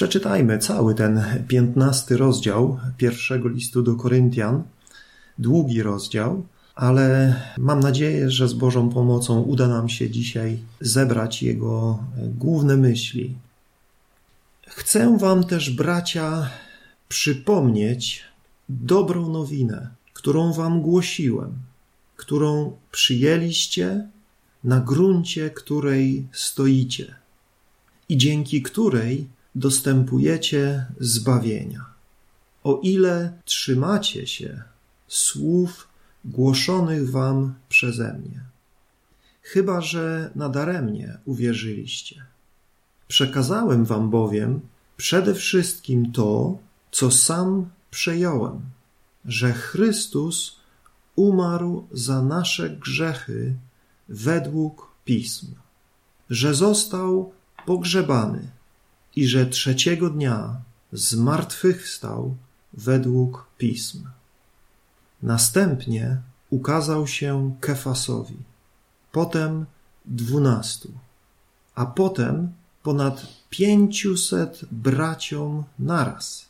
Przeczytajmy cały ten piętnasty rozdział pierwszego listu do Koryntian. Długi rozdział, ale mam nadzieję, że z Bożą pomocą uda nam się dzisiaj zebrać jego główne myśli. Chcę Wam też, bracia, przypomnieć dobrą nowinę, którą Wam głosiłem, którą przyjęliście, na gruncie której stoicie i dzięki której dostępujecie zbawienia. O ile trzymacie się słów głoszonych wam przeze mnie, chyba że nadaremnie uwierzyliście. Przekazałem wam bowiem przede wszystkim to, co sam przejąłem, że Chrystus umarł za nasze grzechy według pism, że został pogrzebany i że trzeciego dnia zmartwychwstał według pism. Następnie ukazał się Kefasowi, potem dwunastu, a potem ponad pięciuset braciom naraz,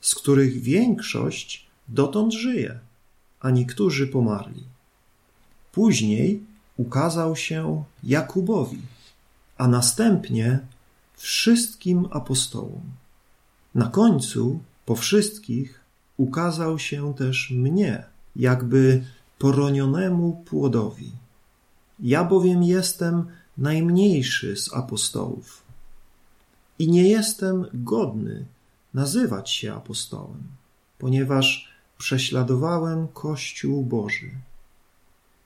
z których większość dotąd żyje, a niektórzy pomarli. Później ukazał się Jakubowi, a następnie wszystkim apostołom. Na końcu, po wszystkich, ukazał się też mnie, jakby poronionemu płodowi. Ja bowiem jestem najmniejszy z apostołów i nie jestem godny nazywać się apostołem, ponieważ prześladowałem Kościół Boży.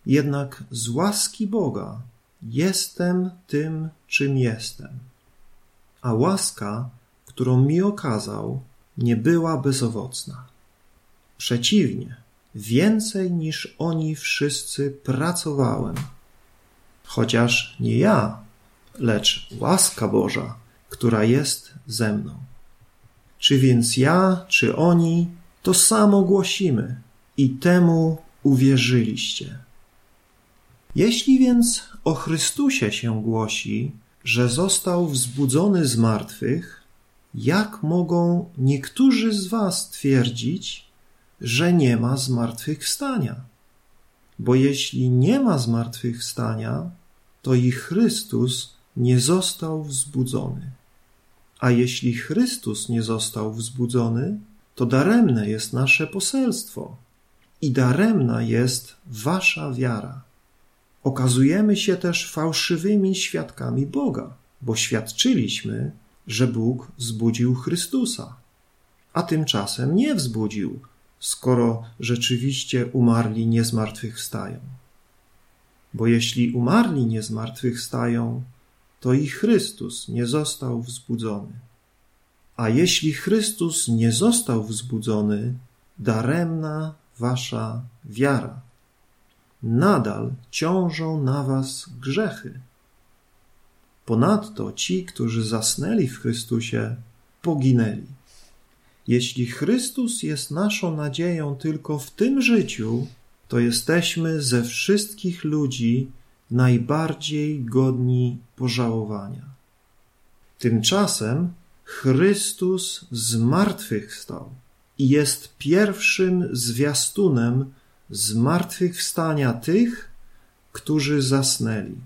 Jednak z łaski Boga jestem tym, czym jestem. A łaska, którą mi okazał, nie była bezowocna. Przeciwnie, więcej niż oni wszyscy pracowałem. Chociaż nie ja, lecz łaska Boża, która jest ze mną. Czy więc ja, czy oni, to samo głosimy i temu uwierzyliście. Jeśli więc o Chrystusie się głosi, że został wzbudzony z martwych, jak mogą niektórzy z was twierdzić, że nie ma zmartwychwstania? Bo jeśli nie ma zmartwychwstania, to i Chrystus nie został wzbudzony. A jeśli Chrystus nie został wzbudzony, to daremne jest nasze poselstwo i daremna jest wasza wiara. Okazujemy się też fałszywymi świadkami Boga, bo świadczyliśmy, że Bóg wzbudził Chrystusa, a tymczasem nie wzbudził, skoro rzeczywiście umarli nie zmartwychwstają. Bo jeśli umarli nie zmartwychwstają, to i Chrystus nie został wzbudzony. A jeśli Chrystus nie został wzbudzony, daremna wasza wiara nadal ciążą na was grzechy. Ponadto ci, którzy zasnęli w Chrystusie, poginęli. Jeśli Chrystus jest naszą nadzieją tylko w tym życiu, to jesteśmy ze wszystkich ludzi najbardziej godni pożałowania. Tymczasem Chrystus zmartwychwstał i jest pierwszym zwiastunem zmartwychwstania tych, którzy zasnęli.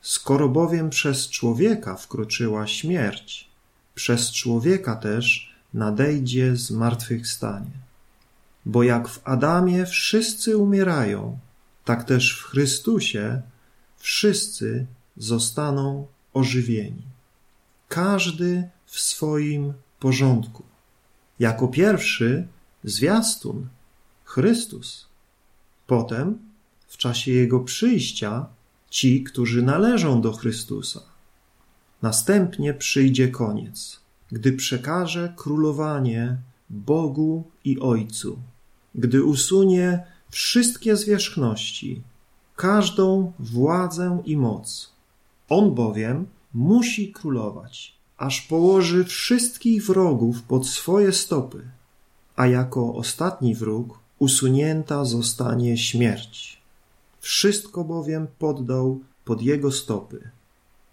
Skoro bowiem przez człowieka wkroczyła śmierć, przez człowieka też nadejdzie zmartwychwstanie. Bo jak w Adamie wszyscy umierają, tak też w Chrystusie wszyscy zostaną ożywieni. Każdy w swoim porządku. Jako pierwszy zwiastun Chrystus. Potem, w czasie Jego przyjścia, ci, którzy należą do Chrystusa. Następnie przyjdzie koniec, gdy przekaże królowanie Bogu i Ojcu, gdy usunie wszystkie zwierzchności, każdą władzę i moc. On bowiem musi królować, aż położy wszystkich wrogów pod swoje stopy, a jako ostatni wróg usunięta zostanie śmierć. Wszystko bowiem poddał pod jego stopy.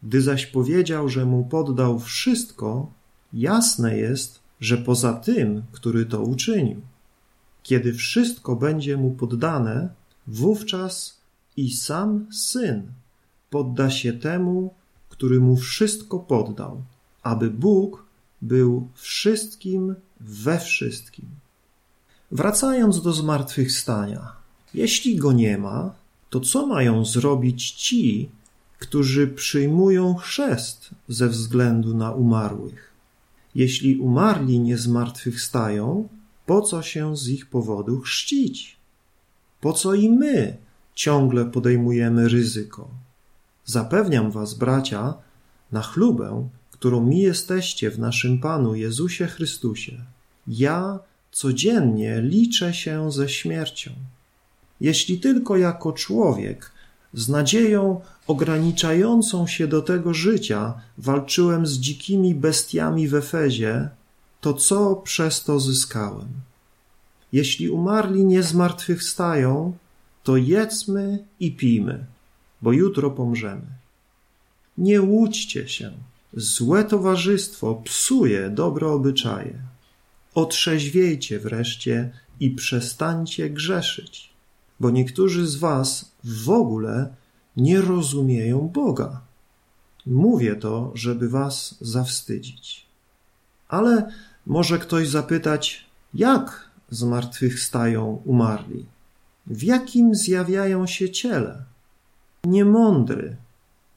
Gdy zaś powiedział, że mu poddał wszystko, jasne jest, że poza tym, który to uczynił, kiedy wszystko będzie mu poddane, wówczas i sam syn podda się temu, który mu wszystko poddał, aby Bóg był wszystkim we wszystkim. Wracając do zmartwychwstania, jeśli go nie ma, to co mają zrobić ci, którzy przyjmują chrzest ze względu na umarłych? Jeśli umarli nie zmartwychwstają, po co się z ich powodu chrzcić? Po co i my ciągle podejmujemy ryzyko? Zapewniam was, bracia, na chlubę, którą mi jesteście w naszym Panu Jezusie Chrystusie. Ja codziennie liczę się ze śmiercią. Jeśli tylko jako człowiek z nadzieją ograniczającą się do tego życia walczyłem z dzikimi bestiami w Efezie, to co przez to zyskałem? Jeśli umarli nie zmartwychwstają, to jedzmy i pijmy, bo jutro pomrzemy. Nie łudźcie się. Złe towarzystwo psuje dobre obyczaje. Otrzeźwiejcie wreszcie i przestańcie grzeszyć, bo niektórzy z was w ogóle nie rozumieją Boga. Mówię to, żeby was zawstydzić. Ale może ktoś zapytać, jak zmartwychwstają umarli? W jakim zjawiają się ciele? Niemądry.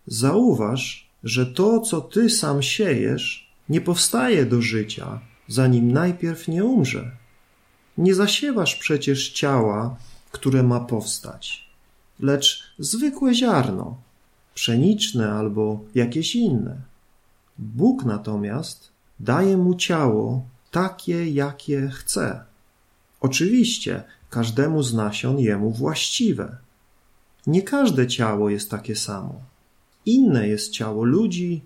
Zauważ, że to, co ty sam siejesz, nie powstaje do życia, zanim najpierw nie umrze. Nie zasiewasz przecież ciała, które ma powstać, lecz zwykłe ziarno, pszeniczne albo jakieś inne. Bóg natomiast daje mu ciało takie, jakie chce. Oczywiście każdemu z nasion jemu właściwe. Nie każde ciało jest takie samo. Inne jest ciało ludzi,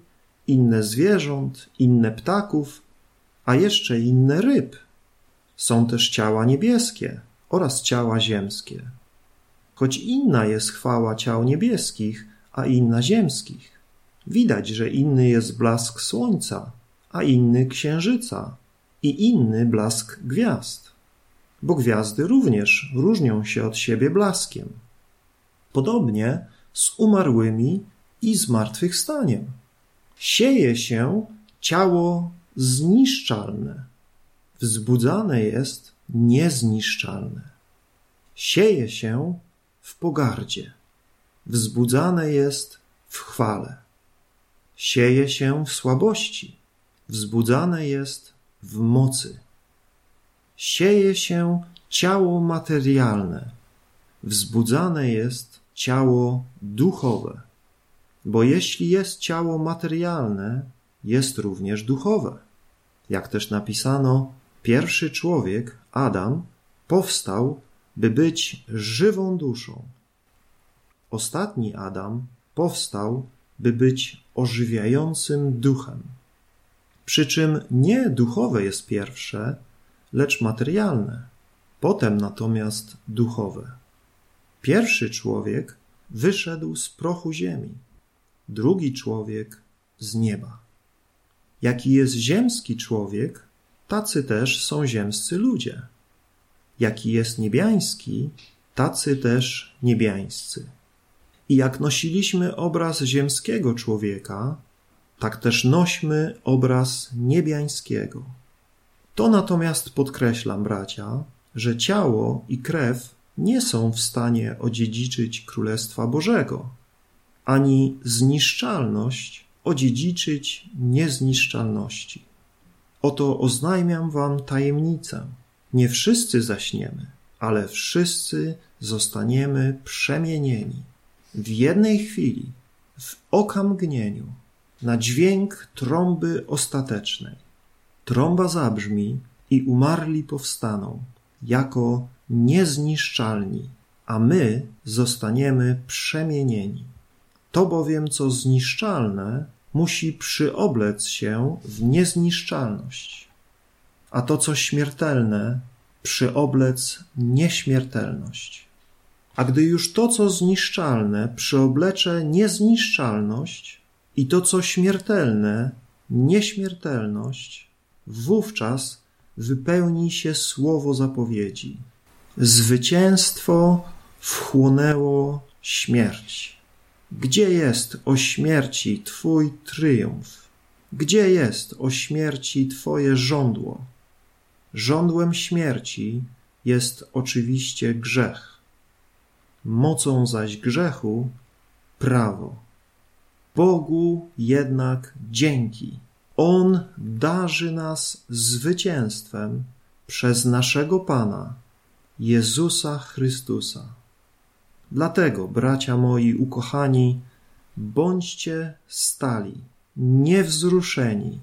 inne zwierząt, inne ptaków, a jeszcze inne ryb. Są też ciała niebieskie oraz ciała ziemskie. Choć inna jest chwała ciał niebieskich, a inna ziemskich. Widać, że inny jest blask słońca, a inny księżyca i inny blask gwiazd. Bo gwiazdy również różnią się od siebie blaskiem. Podobnie z umarłymi i zmartwychwstaniem. Sieje się ciało zniszczalne, wzbudzane jest niezniszczalne. Sieje się w pogardzie, wzbudzane jest w chwale. Sieje się w słabości, wzbudzane jest w mocy. Sieje się ciało materialne, wzbudzane jest ciało duchowe. Bo jeśli jest ciało materialne, jest również duchowe. Jak też napisano, pierwszy człowiek, Adam, powstał, by być żywą duszą. Ostatni Adam powstał, by być ożywiającym duchem. Przy czym nie duchowe jest pierwsze, lecz materialne, potem natomiast duchowe. Pierwszy człowiek wyszedł z prochu ziemi, drugi człowiek z nieba. Jaki jest ziemski człowiek, tacy też są ziemscy ludzie. Jaki jest niebiański, tacy też niebiańscy. I jak nosiliśmy obraz ziemskiego człowieka, tak też nośmy obraz niebiańskiego. To natomiast podkreślam, bracia, że ciało i krew nie są w stanie odziedziczyć Królestwa Bożego, ani zniszczalność odziedziczyć niezniszczalności. Oto oznajmiam wam tajemnicę. Nie wszyscy zaśniemy, ale wszyscy zostaniemy przemienieni w jednej chwili, w okamgnieniu, na dźwięk trąby ostatecznej. Trąba zabrzmi i umarli powstaną jako niezniszczalni, a my zostaniemy przemienieni. To bowiem, co zniszczalne, musi przyoblec się w niezniszczalność, a to, co śmiertelne, przyoblec nieśmiertelność. A gdy już to, co zniszczalne, przyoblecze niezniszczalność i to, co śmiertelne, nieśmiertelność, wówczas wypełni się słowo zapowiedzi. Zwycięstwo wchłonęło śmierć. Gdzie jest o śmierci Twój tryumf? Gdzie jest o śmierci Twoje żądło? Żądłem śmierci jest oczywiście grzech. Mocą zaś grzechu prawo. Bogu jednak dzięki. On darzy nas zwycięstwem przez naszego Pana, Jezusa Chrystusa. Dlatego, bracia moi ukochani, bądźcie stali, niewzruszeni,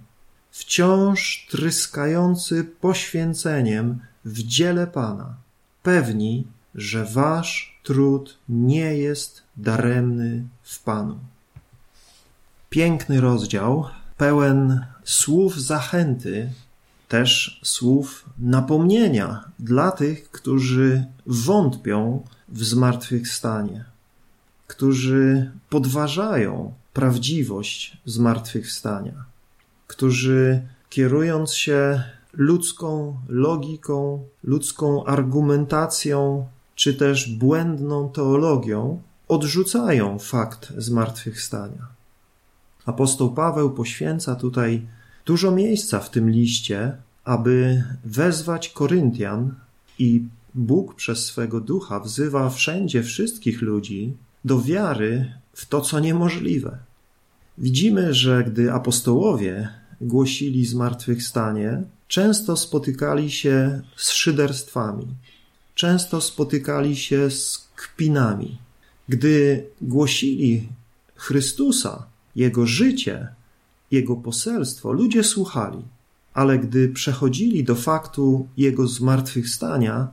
wciąż tryskający poświęceniem w dziele Pana, pewni, że wasz trud nie jest daremny w Panu. Piękny rozdział, pełen słów zachęty, też słów napomnienia dla tych, którzy wątpią w zmartwychwstanie, którzy podważają prawdziwość zmartwychwstania, którzy kierując się ludzką logiką, ludzką argumentacją, czy też błędną teologią, odrzucają fakt zmartwychwstania. Apostoł Paweł poświęca tutaj dużo miejsca w tym liście, aby wezwać Koryntian i Bóg przez swego ducha wzywa wszędzie wszystkich ludzi do wiary w to, co niemożliwe. Widzimy, że gdy apostołowie głosili zmartwychwstanie, często spotykali się z szyderstwami, często spotykali się z kpinami. Gdy głosili Chrystusa, Jego życie, Jego poselstwo, ludzie słuchali, ale gdy przechodzili do faktu Jego zmartwychwstania,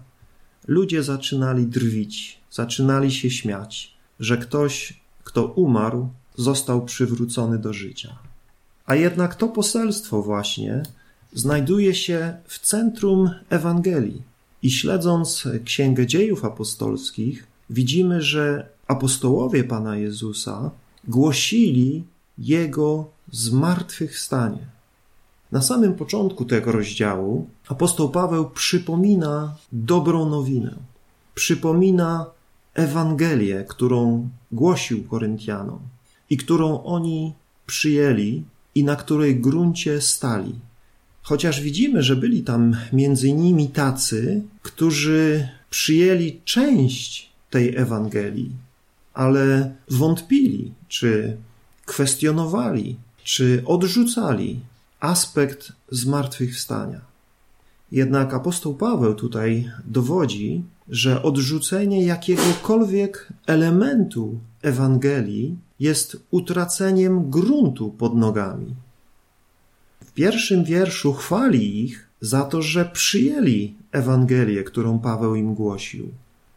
ludzie zaczynali drwić, zaczynali się śmiać, że ktoś, kto umarł, został przywrócony do życia. A jednak to poselstwo właśnie znajduje się w centrum Ewangelii. I śledząc Księgę Dziejów Apostolskich, widzimy, że apostołowie Pana Jezusa głosili Jego zmartwychwstanie. Na samym początku tego rozdziału apostoł Paweł przypomina dobrą nowinę, przypomina Ewangelię, którą głosił Koryntianom i którą oni przyjęli i na której gruncie stali. Chociaż widzimy, że byli tam między nimi tacy, którzy przyjęli część tej Ewangelii, ale wątpili, czy kwestionowali, czy odrzucali aspekt zmartwychwstania. Jednak apostoł Paweł tutaj dowodzi, że odrzucenie jakiegokolwiek elementu Ewangelii jest utraceniem gruntu pod nogami. W pierwszym wierszu chwali ich za to, że przyjęli Ewangelię, którą Paweł im głosił,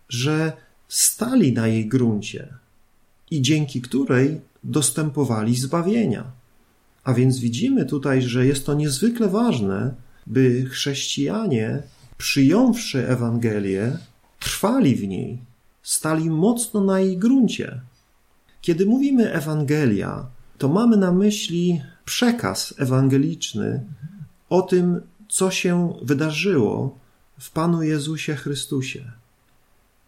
że stali na jej gruncie i dzięki której dostępowali zbawienia. A więc widzimy tutaj, że jest to niezwykle ważne, by chrześcijanie, przyjąwszy Ewangelię, trwali w niej, stali mocno na jej gruncie. Kiedy mówimy Ewangelia, to mamy na myśli przekaz ewangeliczny o tym, co się wydarzyło w Panu Jezusie Chrystusie.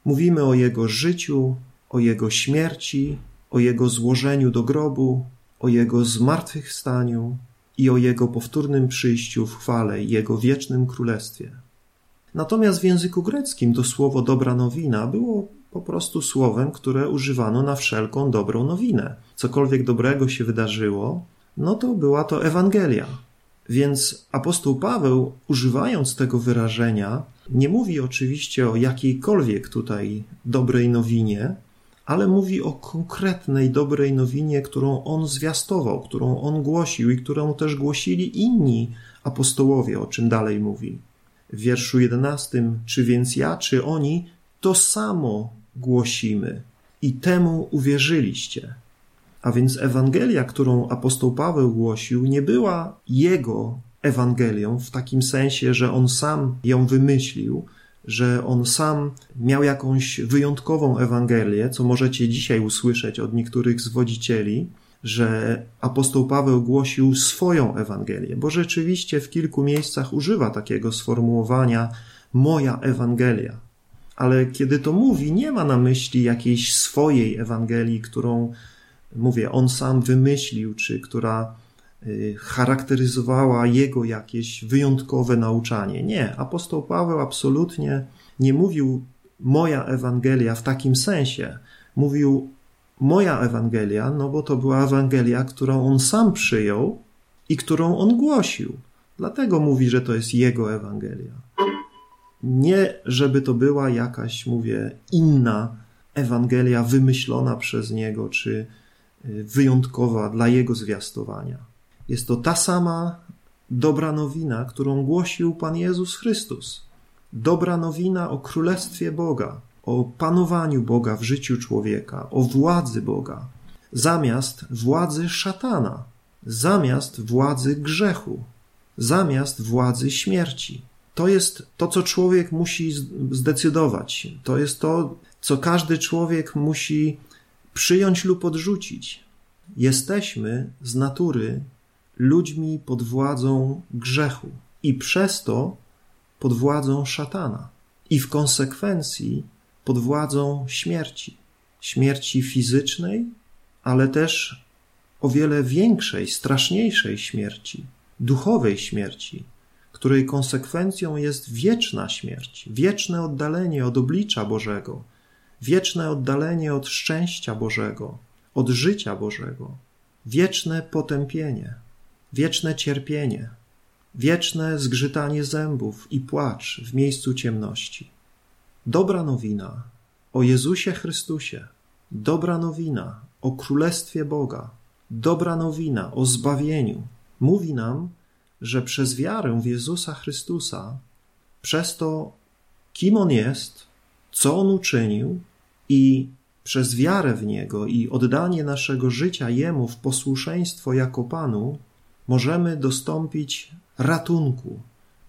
Mówimy o Jego życiu, o Jego śmierci, o Jego złożeniu do grobu, o Jego zmartwychwstaniu i o Jego powtórnym przyjściu w chwale Jego wiecznym królestwie. Natomiast w języku greckim to słowo dobra nowina było po prostu słowem, które używano na wszelką dobrą nowinę. Cokolwiek dobrego się wydarzyło, no to była to Ewangelia. Więc apostoł Paweł, używając tego wyrażenia, nie mówi oczywiście o jakiejkolwiek tutaj dobrej nowinie, ale mówi o konkretnej dobrej nowinie, którą on zwiastował, którą on głosił i którą też głosili inni apostołowie, o czym dalej mówi. W wierszu jedenastym, czy więc ja, czy oni, to samo głosimy i temu uwierzyliście. A więc Ewangelia, którą apostoł Paweł głosił, nie była jego Ewangelią w takim sensie, że on sam ją wymyślił, że on sam miał jakąś wyjątkową Ewangelię, co możecie dzisiaj usłyszeć od niektórych zwodzicieli, że apostoł Paweł głosił swoją Ewangelię, bo rzeczywiście w kilku miejscach używa takiego sformułowania moja Ewangelia. Ale kiedy to mówi, nie ma na myśli jakiejś swojej Ewangelii, którą, mówię, on sam wymyślił, czy która charakteryzowała jego jakieś wyjątkowe nauczanie. Nie, apostoł Paweł absolutnie nie mówił moja Ewangelia w takim sensie. Mówił moja Ewangelia, no bo to była Ewangelia, którą on sam przyjął i którą on głosił. Dlatego mówi, że to jest jego Ewangelia. Nie, żeby to była jakaś, mówię, inna Ewangelia wymyślona przez niego, czy y, wyjątkowa dla jego zwiastowania. Jest to ta sama dobra nowina, którą głosił Pan Jezus Chrystus. Dobra nowina o Królestwie Boga, o panowaniu Boga w życiu człowieka, o władzy Boga, zamiast władzy szatana, zamiast władzy grzechu, zamiast władzy śmierci. To jest to, co człowiek musi zdecydować. To jest to, co każdy człowiek musi przyjąć lub odrzucić. Jesteśmy z natury ludźmi pod władzą grzechu i przez to pod władzą szatana i w konsekwencji pod władzą śmierci. Śmierci fizycznej, ale też o wiele większej, straszniejszej śmierci, duchowej śmierci, której konsekwencją jest wieczna śmierć, wieczne oddalenie od oblicza Bożego, wieczne oddalenie od szczęścia Bożego, od życia Bożego, wieczne potępienie, wieczne cierpienie, wieczne zgrzytanie zębów i płacz w miejscu ciemności. Dobra nowina o Jezusie Chrystusie, dobra nowina o Królestwie Boga, dobra nowina o zbawieniu mówi nam, że przez wiarę w Jezusa Chrystusa, przez to, kim On jest, co On uczynił i przez wiarę w Niego i oddanie naszego życia Jemu w posłuszeństwo jako Panu, możemy dostąpić ratunku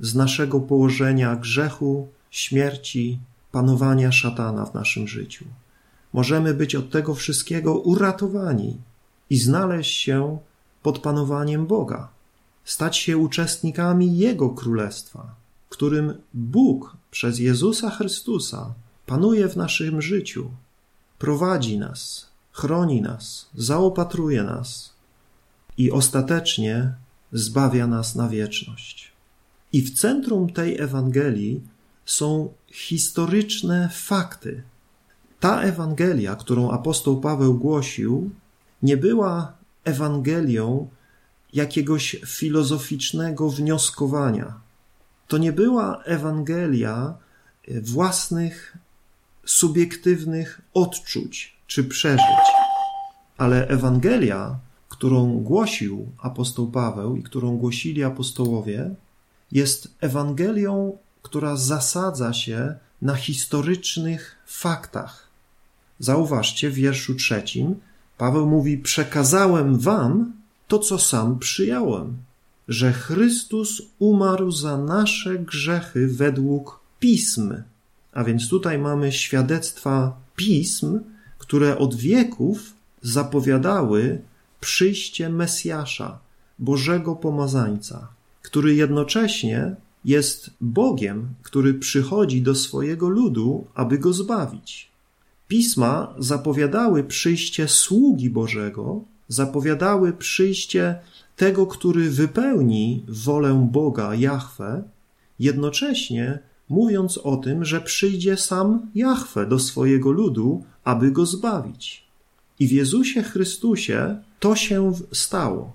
z naszego położenia grzechu, śmierci, panowania szatana w naszym życiu. Możemy być od tego wszystkiego uratowani i znaleźć się pod panowaniem Boga, stać się uczestnikami Jego Królestwa, którym Bóg przez Jezusa Chrystusa panuje w naszym życiu, prowadzi nas, chroni nas, zaopatruje nas i ostatecznie zbawia nas na wieczność. I w centrum tej Ewangelii są historyczne fakty. Ta Ewangelia, którą apostoł Paweł głosił, nie była Ewangelią jakiegoś filozoficznego wnioskowania. To nie była Ewangelia własnych subiektywnych odczuć czy przeżyć, ale Ewangelia, którą głosił apostoł Paweł i którą głosili apostołowie, jest Ewangelią która zasadza się na historycznych faktach. Zauważcie w wierszu trzecim, Paweł mówi: Przekazałem wam to, co sam przyjąłem, że Chrystus umarł za nasze grzechy według pism. A więc tutaj mamy świadectwa pism, które od wieków zapowiadały przyjście Mesjasza, Bożego Pomazańca, który jednocześnie jest Bogiem, który przychodzi do swojego ludu, aby go zbawić. Pisma zapowiadały przyjście sługi Bożego, zapowiadały przyjście tego, który wypełni wolę Boga, Jahwe, jednocześnie mówiąc o tym, że przyjdzie sam Jahwe do swojego ludu, aby go zbawić. I w Jezusie Chrystusie to się stało.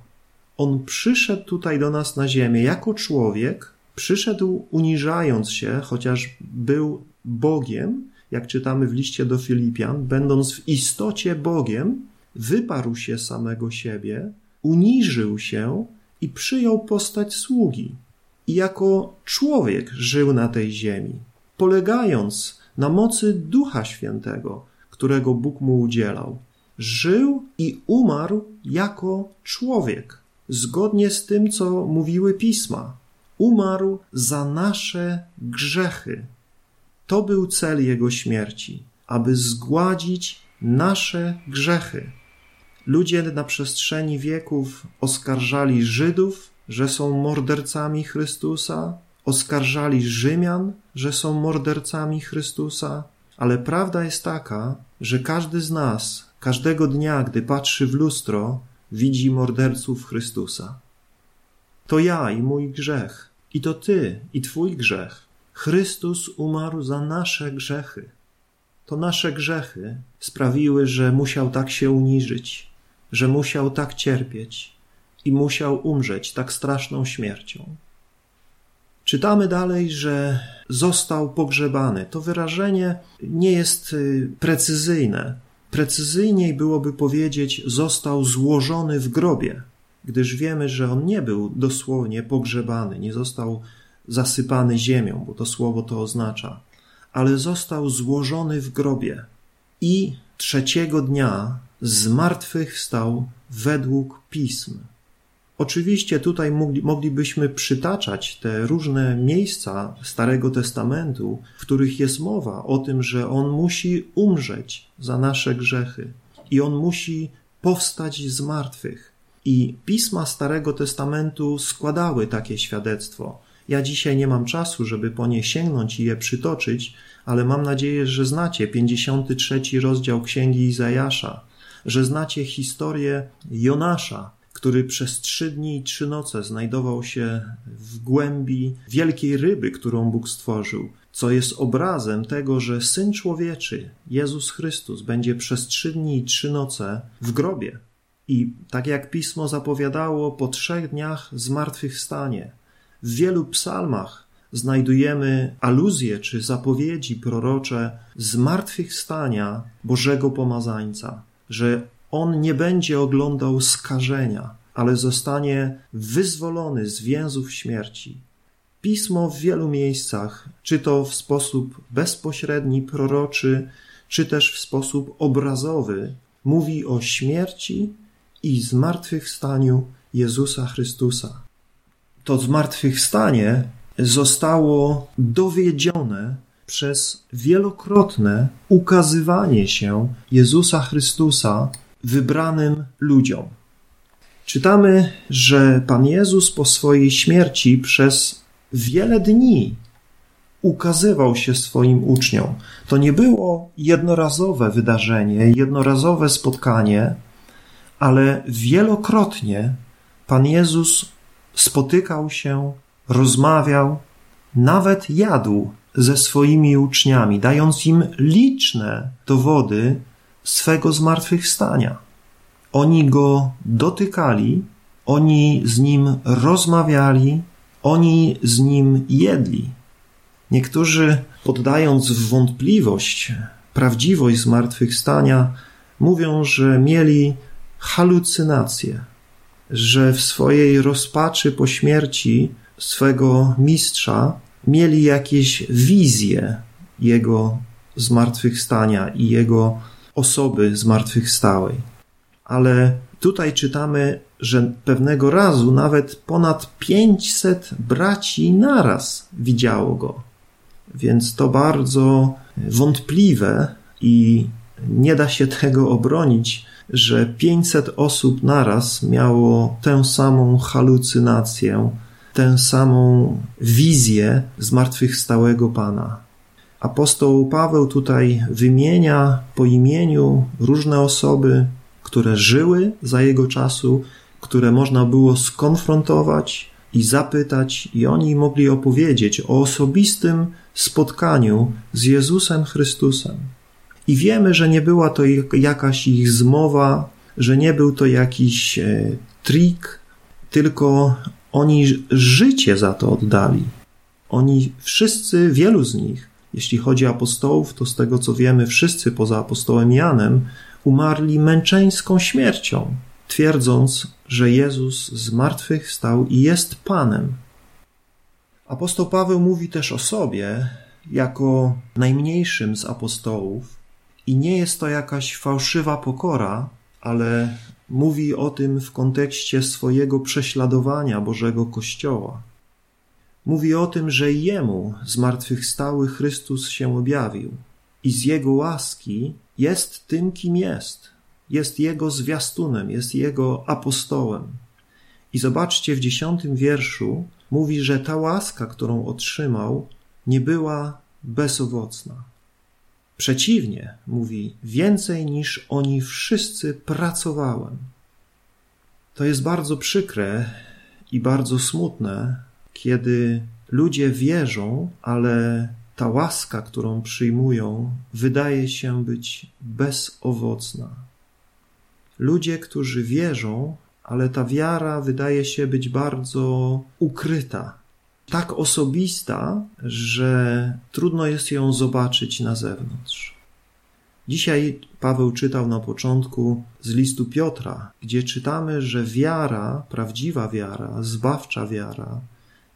On przyszedł tutaj do nas na ziemię jako człowiek, Przyszedł uniżając się, chociaż był Bogiem, jak czytamy w liście do Filipian, będąc w istocie Bogiem, wyparł się samego siebie, uniżył się i przyjął postać sługi. I jako człowiek żył na tej ziemi, polegając na mocy Ducha Świętego, którego Bóg mu udzielał. Żył i umarł jako człowiek, zgodnie z tym, co mówiły pisma umarł za nasze grzechy. To był cel jego śmierci, aby zgładzić nasze grzechy. Ludzie na przestrzeni wieków oskarżali Żydów, że są mordercami Chrystusa, oskarżali Rzymian, że są mordercami Chrystusa, ale prawda jest taka, że każdy z nas, każdego dnia, gdy patrzy w lustro, widzi morderców Chrystusa. To ja i mój grzech, i to ty i twój grzech. Chrystus umarł za nasze grzechy. To nasze grzechy sprawiły, że musiał tak się uniżyć, że musiał tak cierpieć i musiał umrzeć tak straszną śmiercią. Czytamy dalej, że został pogrzebany. To wyrażenie nie jest y, precyzyjne. Precyzyjniej byłoby powiedzieć, został złożony w grobie, gdyż wiemy, że on nie był dosłownie pogrzebany, nie został zasypany ziemią, bo to słowo to oznacza, ale został złożony w grobie i trzeciego dnia zmartwychwstał według pism. Oczywiście tutaj mogli, moglibyśmy przytaczać te różne miejsca Starego Testamentu, w których jest mowa o tym, że On musi umrzeć za nasze grzechy i On musi powstać z martwych. I pisma Starego Testamentu składały takie świadectwo. Ja dzisiaj nie mam czasu, żeby po nie sięgnąć i je przytoczyć, ale mam nadzieję, że znacie 53 rozdział Księgi Izajasza, że znacie historię Jonasza, który przez trzy dni i trzy noce znajdował się w głębi wielkiej ryby, którą Bóg stworzył, co jest obrazem tego, że Syn Człowieczy, Jezus Chrystus, będzie przez trzy dni i trzy noce w grobie. I tak jak pismo zapowiadało, po trzech dniach zmartwychwstanie. W wielu psalmach znajdujemy aluzje czy zapowiedzi prorocze zmartwychwstania Bożego Pomazańca, że on nie będzie oglądał skażenia, ale zostanie wyzwolony z więzów śmierci. Pismo w wielu miejscach, czy to w sposób bezpośredni, proroczy, czy też w sposób obrazowy, mówi o śmierci i zmartwychwstaniu Jezusa Chrystusa. To zmartwychwstanie zostało dowiedzione przez wielokrotne ukazywanie się Jezusa Chrystusa wybranym ludziom. Czytamy, że Pan Jezus po swojej śmierci przez wiele dni ukazywał się swoim uczniom. To nie było jednorazowe wydarzenie, jednorazowe spotkanie, ale wielokrotnie Pan Jezus spotykał się, rozmawiał, nawet jadł ze swoimi uczniami, dając im liczne dowody swego zmartwychwstania. Oni go dotykali, oni z nim rozmawiali, oni z nim jedli. Niektórzy, poddając w wątpliwość prawdziwość zmartwychwstania, mówią, że mieli halucynacje, że w swojej rozpaczy po śmierci swego mistrza mieli jakieś wizje jego zmartwychwstania i jego osoby zmartwychwstałej. Ale tutaj czytamy, że pewnego razu nawet ponad 500 braci naraz widziało go. Więc to bardzo wątpliwe i nie da się tego obronić, że 500 osób naraz miało tę samą halucynację, tę samą wizję zmartwychwstałego Pana. Apostoł Paweł tutaj wymienia po imieniu różne osoby, które żyły za jego czasu, które można było skonfrontować i zapytać, i oni mogli opowiedzieć o osobistym spotkaniu z Jezusem Chrystusem. I wiemy, że nie była to jakaś ich zmowa, że nie był to jakiś e, trik, tylko oni życie za to oddali. Oni wszyscy, wielu z nich, jeśli chodzi o apostołów, to z tego co wiemy, wszyscy poza apostołem Janem umarli męczeńską śmiercią, twierdząc, że Jezus z martwych stał i jest Panem. Apostoł Paweł mówi też o sobie jako najmniejszym z apostołów i nie jest to jakaś fałszywa pokora, ale mówi o tym w kontekście swojego prześladowania Bożego Kościoła. Mówi o tym, że Jemu zmartwychwstały Chrystus się objawił i z Jego łaski jest tym, kim jest. jest jego zwiastunem, jest jego apostołem. I zobaczcie, w dziesiątym wierszu mówi, że ta łaska, którą otrzymał, nie była bezowocna. Przeciwnie, mówi, więcej niż oni wszyscy pracowałem. To jest bardzo przykre i bardzo smutne, kiedy ludzie wierzą, ale ta łaska, którą przyjmują, wydaje się być bezowocna. Ludzie, którzy wierzą, ale ta wiara wydaje się być bardzo ukryta, tak osobista, że trudno jest ją zobaczyć na zewnątrz. Dzisiaj Paweł czytał na początku z listu Piotra, gdzie czytamy, że wiara, prawdziwa wiara, zbawcza wiara,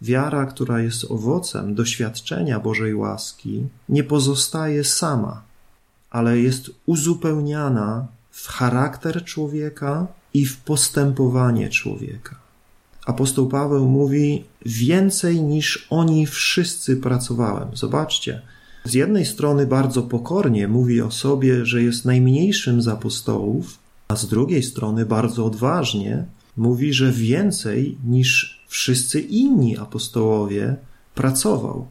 wiara, która jest owocem doświadczenia Bożej łaski, nie pozostaje sama, ale jest uzupełniana w charakter człowieka i w postępowanie człowieka. Apostoł Paweł mówi: Więcej niż oni wszyscy pracowałem. Zobaczcie, z jednej strony bardzo pokornie mówi o sobie, że jest najmniejszym z apostołów, a z drugiej strony bardzo odważnie mówi, że więcej niż wszyscy inni apostołowie pracował.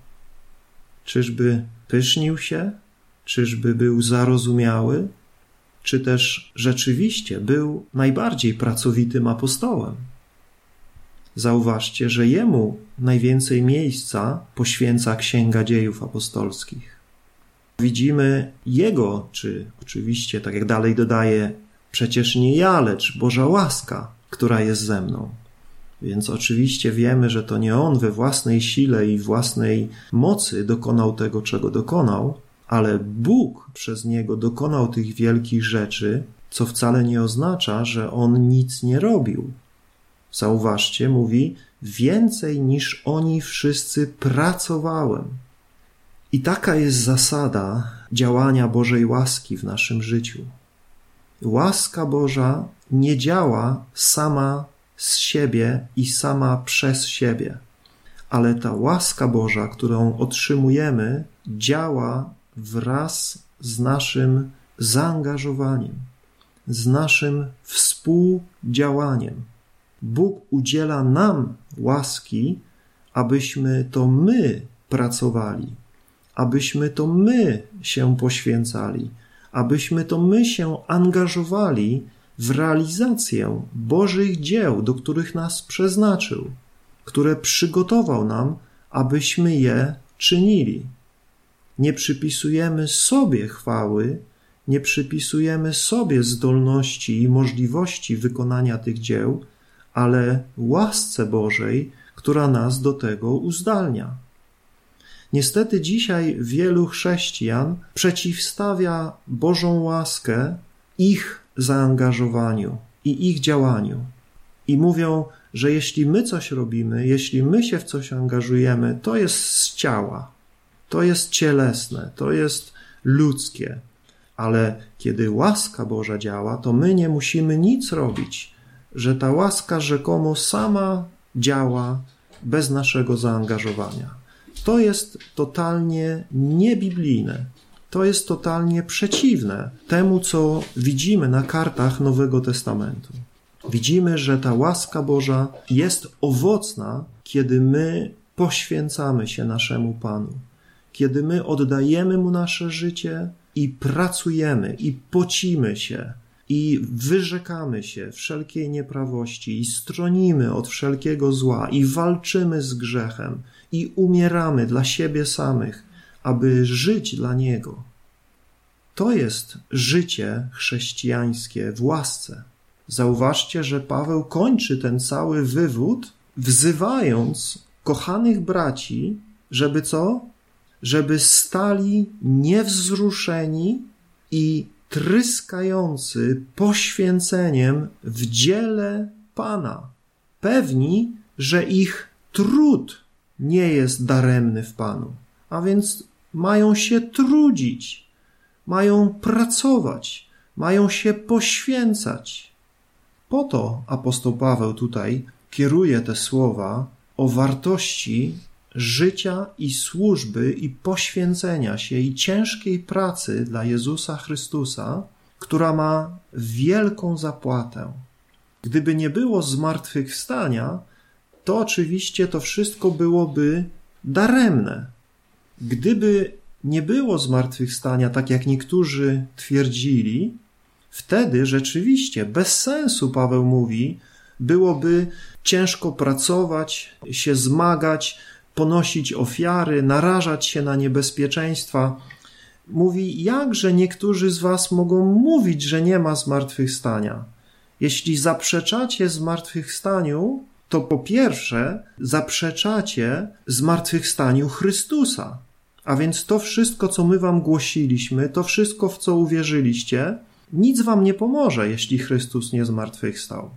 Czyżby pysznił się? Czyżby był zarozumiały? Czy też rzeczywiście był najbardziej pracowitym apostołem? Zauważcie, że jemu najwięcej miejsca poświęca Księga Dziejów Apostolskich. Widzimy jego, czy oczywiście, tak jak dalej dodaje, przecież nie ja, lecz Boża łaska, która jest ze mną. Więc oczywiście wiemy, że to nie on we własnej sile i własnej mocy dokonał tego, czego dokonał, ale Bóg przez niego dokonał tych wielkich rzeczy, co wcale nie oznacza, że on nic nie robił. Zauważcie, mówi, więcej niż oni wszyscy pracowałem. I taka jest zasada działania Bożej łaski w naszym życiu. Łaska Boża nie działa sama z siebie i sama przez siebie, ale ta łaska Boża, którą otrzymujemy, działa wraz z naszym zaangażowaniem, z naszym współdziałaniem. Bóg udziela nam łaski, abyśmy to my pracowali, abyśmy to my się poświęcali, abyśmy to my się angażowali w realizację Bożych dzieł, do których nas przeznaczył, które przygotował nam, abyśmy je czynili. Nie przypisujemy sobie chwały, nie przypisujemy sobie zdolności i możliwości wykonania tych dzieł, ale łasce Bożej, która nas do tego uzdalnia. Niestety dzisiaj wielu chrześcijan przeciwstawia Bożą łaskę ich zaangażowaniu i ich działaniu. I mówią, że jeśli my coś robimy, jeśli my się w coś angażujemy, to jest z ciała, to jest cielesne, to jest ludzkie. Ale kiedy łaska Boża działa, to my nie musimy nic robić, że ta łaska rzekomo sama działa bez naszego zaangażowania. To jest totalnie niebiblijne. To jest totalnie przeciwne temu, co widzimy na kartach Nowego Testamentu. Widzimy, że ta łaska Boża jest owocna, kiedy my poświęcamy się naszemu Panu, kiedy my oddajemy Mu nasze życie i pracujemy i pocimy się i wyrzekamy się wszelkiej nieprawości i stronimy od wszelkiego zła i walczymy z grzechem i umieramy dla siebie samych, aby żyć dla Niego. To jest życie chrześcijańskie w łasce. Zauważcie, że Paweł kończy ten cały wywód, wzywając kochanych braci, żeby co? Żeby stali niewzruszeni i tryskający poświęceniem w dziele Pana, pewni, że ich trud nie jest daremny w Panu, a więc mają się trudzić, mają pracować, mają się poświęcać. Po to apostoł Paweł tutaj kieruje te słowa o wartości życia i służby i poświęcenia się i ciężkiej pracy dla Jezusa Chrystusa, która ma wielką zapłatę. Gdyby nie było zmartwychwstania, to oczywiście to wszystko byłoby daremne. Gdyby nie było zmartwychwstania, tak jak niektórzy twierdzili, wtedy rzeczywiście bez sensu, Paweł mówi, byłoby ciężko pracować, się zmagać, ponosić ofiary, narażać się na niebezpieczeństwa. Mówi, jakże niektórzy z Was mogą mówić, że nie ma zmartwychwstania? Jeśli zaprzeczacie zmartwychwstaniu, to po pierwsze zaprzeczacie zmartwychwstaniu Chrystusa. A więc to wszystko, co my Wam głosiliśmy, to wszystko, w co uwierzyliście, nic Wam nie pomoże, jeśli Chrystus nie zmartwychwstał.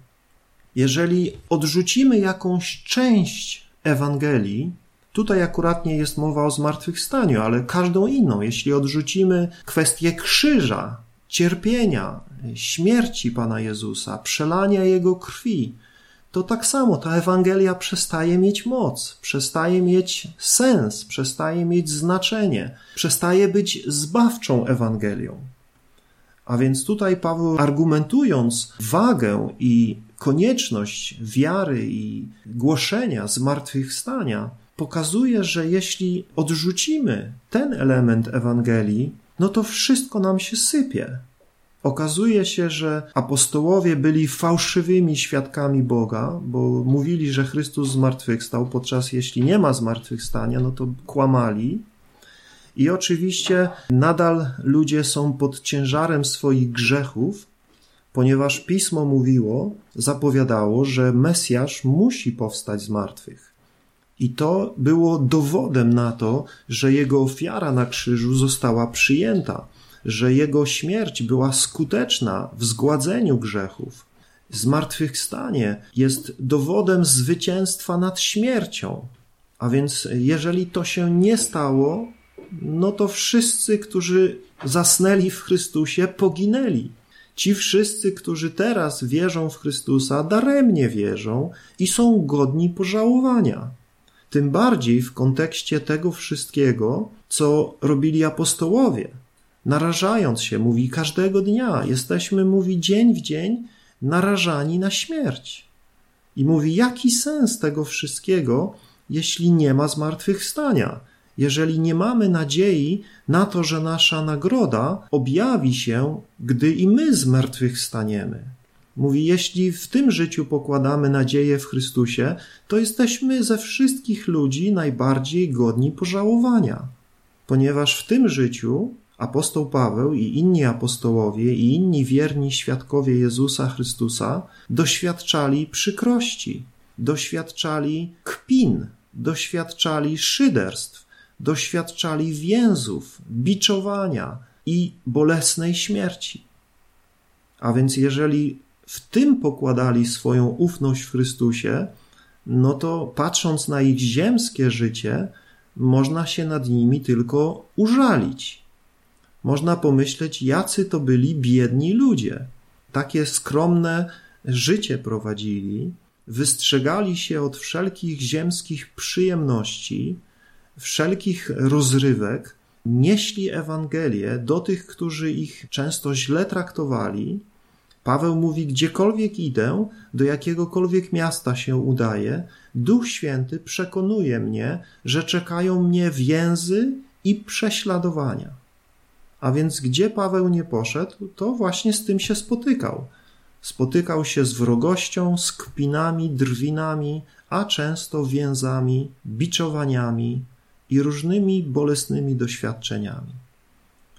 Jeżeli odrzucimy jakąś część Ewangelii, tutaj akurat nie jest mowa o zmartwychwstaniu, ale każdą inną, jeśli odrzucimy kwestię krzyża, cierpienia, śmierci Pana Jezusa, przelania Jego krwi, to tak samo ta Ewangelia przestaje mieć moc, przestaje mieć sens, przestaje mieć znaczenie, przestaje być zbawczą Ewangelią. A więc tutaj Paweł, argumentując wagę i konieczność wiary i głoszenia zmartwychwstania, pokazuje, że jeśli odrzucimy ten element Ewangelii, no to wszystko nam się sypie. Okazuje się, że apostołowie byli fałszywymi świadkami Boga, bo mówili, że Chrystus zmartwychwstał, podczas jeśli nie ma zmartwychwstania, no to kłamali. I oczywiście nadal ludzie są pod ciężarem swoich grzechów, ponieważ pismo mówiło, zapowiadało, że Mesjasz musi powstać z martwych. I to było dowodem na to, że jego ofiara na krzyżu została przyjęta że jego śmierć była skuteczna w zgładzeniu grzechów. Zmartwychwstanie jest dowodem zwycięstwa nad śmiercią. A więc, jeżeli to się nie stało, no to wszyscy, którzy zasnęli w Chrystusie, poginęli. Ci wszyscy, którzy teraz wierzą w Chrystusa, daremnie wierzą i są godni pożałowania. Tym bardziej w kontekście tego wszystkiego, co robili apostołowie narażając się, mówi każdego dnia, jesteśmy, mówi dzień w dzień, narażani na śmierć. I mówi, jaki sens tego wszystkiego, jeśli nie ma zmartwychwstania, jeżeli nie mamy nadziei na to, że nasza nagroda objawi się, gdy i my zmartwychwstaniemy. Mówi, jeśli w tym życiu pokładamy nadzieję w Chrystusie, to jesteśmy ze wszystkich ludzi najbardziej godni pożałowania, ponieważ w tym życiu apostoł Paweł i inni apostołowie i inni wierni świadkowie Jezusa Chrystusa doświadczali przykrości, doświadczali kpin, doświadczali szyderstw, doświadczali więzów, biczowania i bolesnej śmierci. A więc jeżeli w tym pokładali swoją ufność w Chrystusie, no to patrząc na ich ziemskie życie, można się nad nimi tylko użalić można pomyśleć, jacy to byli biedni ludzie. Takie skromne życie prowadzili, wystrzegali się od wszelkich ziemskich przyjemności, wszelkich rozrywek, nieśli Ewangelię do tych, którzy ich często źle traktowali. Paweł mówi: Gdziekolwiek idę, do jakiegokolwiek miasta się udaję, Duch Święty przekonuje mnie, że czekają mnie więzy i prześladowania. A więc gdzie Paweł nie poszedł, to właśnie z tym się spotykał. Spotykał się z wrogością, z kpinami, drwinami, a często więzami, biczowaniami i różnymi bolesnymi doświadczeniami.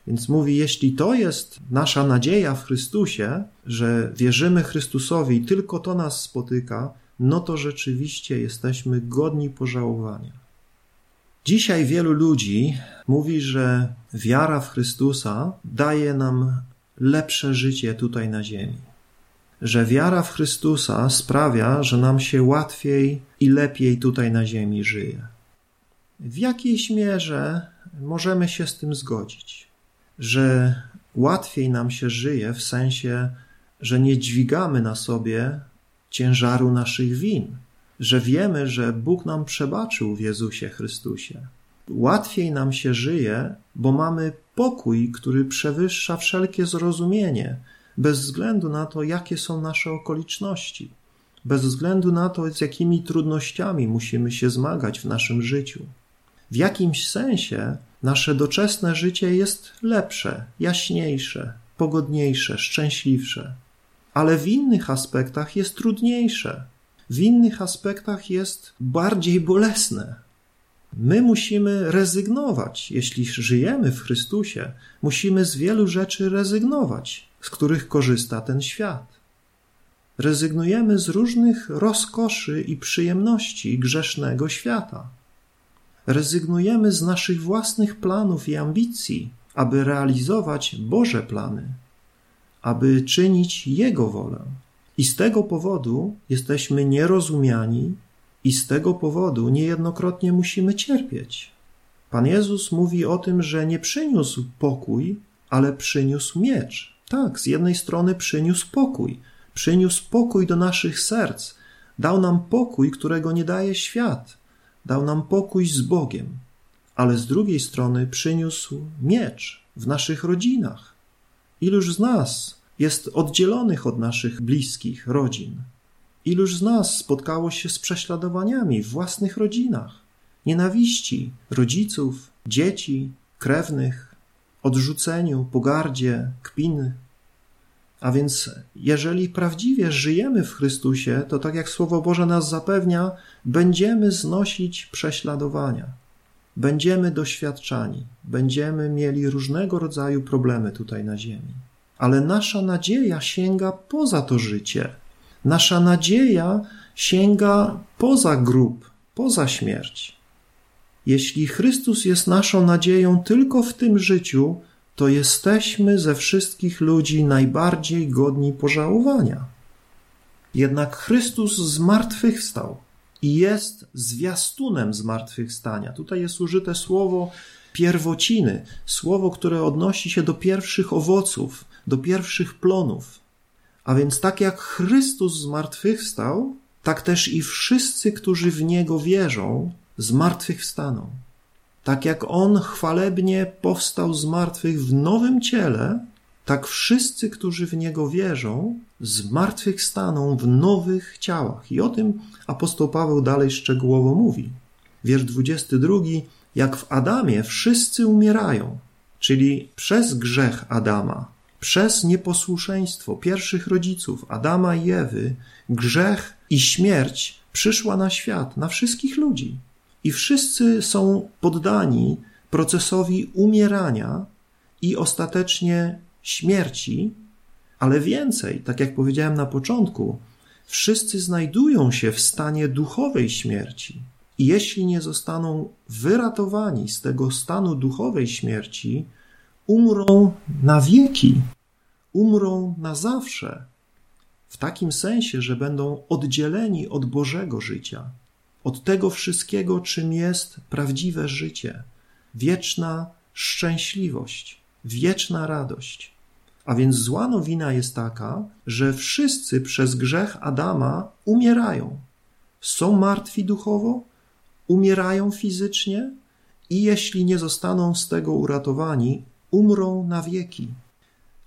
Więc mówi, jeśli to jest nasza nadzieja w Chrystusie, że wierzymy Chrystusowi i tylko to nas spotyka, no to rzeczywiście jesteśmy godni pożałowania. Dzisiaj wielu ludzi mówi, że wiara w Chrystusa daje nam lepsze życie tutaj na ziemi. Że wiara w Chrystusa sprawia, że nam się łatwiej i lepiej tutaj na ziemi żyje. W jakiejś mierze możemy się z tym zgodzić, że łatwiej nam się żyje w sensie, że nie dźwigamy na sobie ciężaru naszych win, że wiemy, że Bóg nam przebaczył w Jezusie Chrystusie, łatwiej nam się żyje, bo mamy pokój, który przewyższa wszelkie zrozumienie, bez względu na to, jakie są nasze okoliczności, bez względu na to, z jakimi trudnościami musimy się zmagać w naszym życiu. W jakimś sensie nasze doczesne życie jest lepsze, jaśniejsze, pogodniejsze, szczęśliwsze, ale w innych aspektach jest trudniejsze, w innych aspektach jest bardziej bolesne. My musimy rezygnować, jeśli żyjemy w Chrystusie, musimy z wielu rzeczy rezygnować, z których korzysta ten świat. Rezygnujemy z różnych rozkoszy i przyjemności grzesznego świata. Rezygnujemy z naszych własnych planów i ambicji, aby realizować Boże plany, aby czynić Jego wolę. I z tego powodu jesteśmy nierozumiani, i z tego powodu niejednokrotnie musimy cierpieć. Pan Jezus mówi o tym, że nie przyniósł pokój, ale przyniósł miecz. Tak, z jednej strony przyniósł pokój, przyniósł pokój do naszych serc, dał nam pokój, którego nie daje świat, dał nam pokój z Bogiem, ale z drugiej strony przyniósł miecz w naszych rodzinach. Iluż z nas jest oddzielonych od naszych bliskich rodzin? Iluż z nas spotkało się z prześladowaniami w własnych rodzinach, nienawiści rodziców, dzieci, krewnych, odrzuceniu, pogardzie, kpiny? A więc, jeżeli prawdziwie żyjemy w Chrystusie, to tak jak Słowo Boże nas zapewnia, będziemy znosić prześladowania, będziemy doświadczani, będziemy mieli różnego rodzaju problemy tutaj na Ziemi. Ale nasza nadzieja sięga poza to życie Nasza nadzieja sięga poza grób, poza śmierć. Jeśli Chrystus jest naszą nadzieją tylko w tym życiu, to jesteśmy ze wszystkich ludzi najbardziej godni pożałowania. Jednak Chrystus zmartwychwstał i jest zwiastunem zmartwychwstania. Tutaj jest użyte słowo pierwociny, słowo, które odnosi się do pierwszych owoców, do pierwszych plonów. A więc tak jak Chrystus zmartwychwstał, tak też i wszyscy, którzy w Niego wierzą, zmartwychwstaną. Tak jak On chwalebnie powstał z martwych w nowym ciele, tak wszyscy, którzy w Niego wierzą, zmartwychwstaną w nowych ciałach. I o tym apostoł Paweł dalej szczegółowo mówi. Wiersz 22. Jak w Adamie wszyscy umierają, czyli przez grzech Adama, przez nieposłuszeństwo pierwszych rodziców, Adama i Ewy, grzech i śmierć przyszła na świat, na wszystkich ludzi. I wszyscy są poddani procesowi umierania i ostatecznie śmierci, ale więcej, tak jak powiedziałem na początku, wszyscy znajdują się w stanie duchowej śmierci. Jeśli nie zostaną wyratowani z tego stanu duchowej śmierci, umrą na wieki, umrą na zawsze, w takim sensie, że będą oddzieleni od Bożego życia, od tego wszystkiego, czym jest prawdziwe życie, wieczna szczęśliwość, wieczna radość. A więc zła nowina jest taka, że wszyscy przez grzech Adama umierają. Są martwi duchowo, umierają fizycznie i jeśli nie zostaną z tego uratowani, umrą na wieki.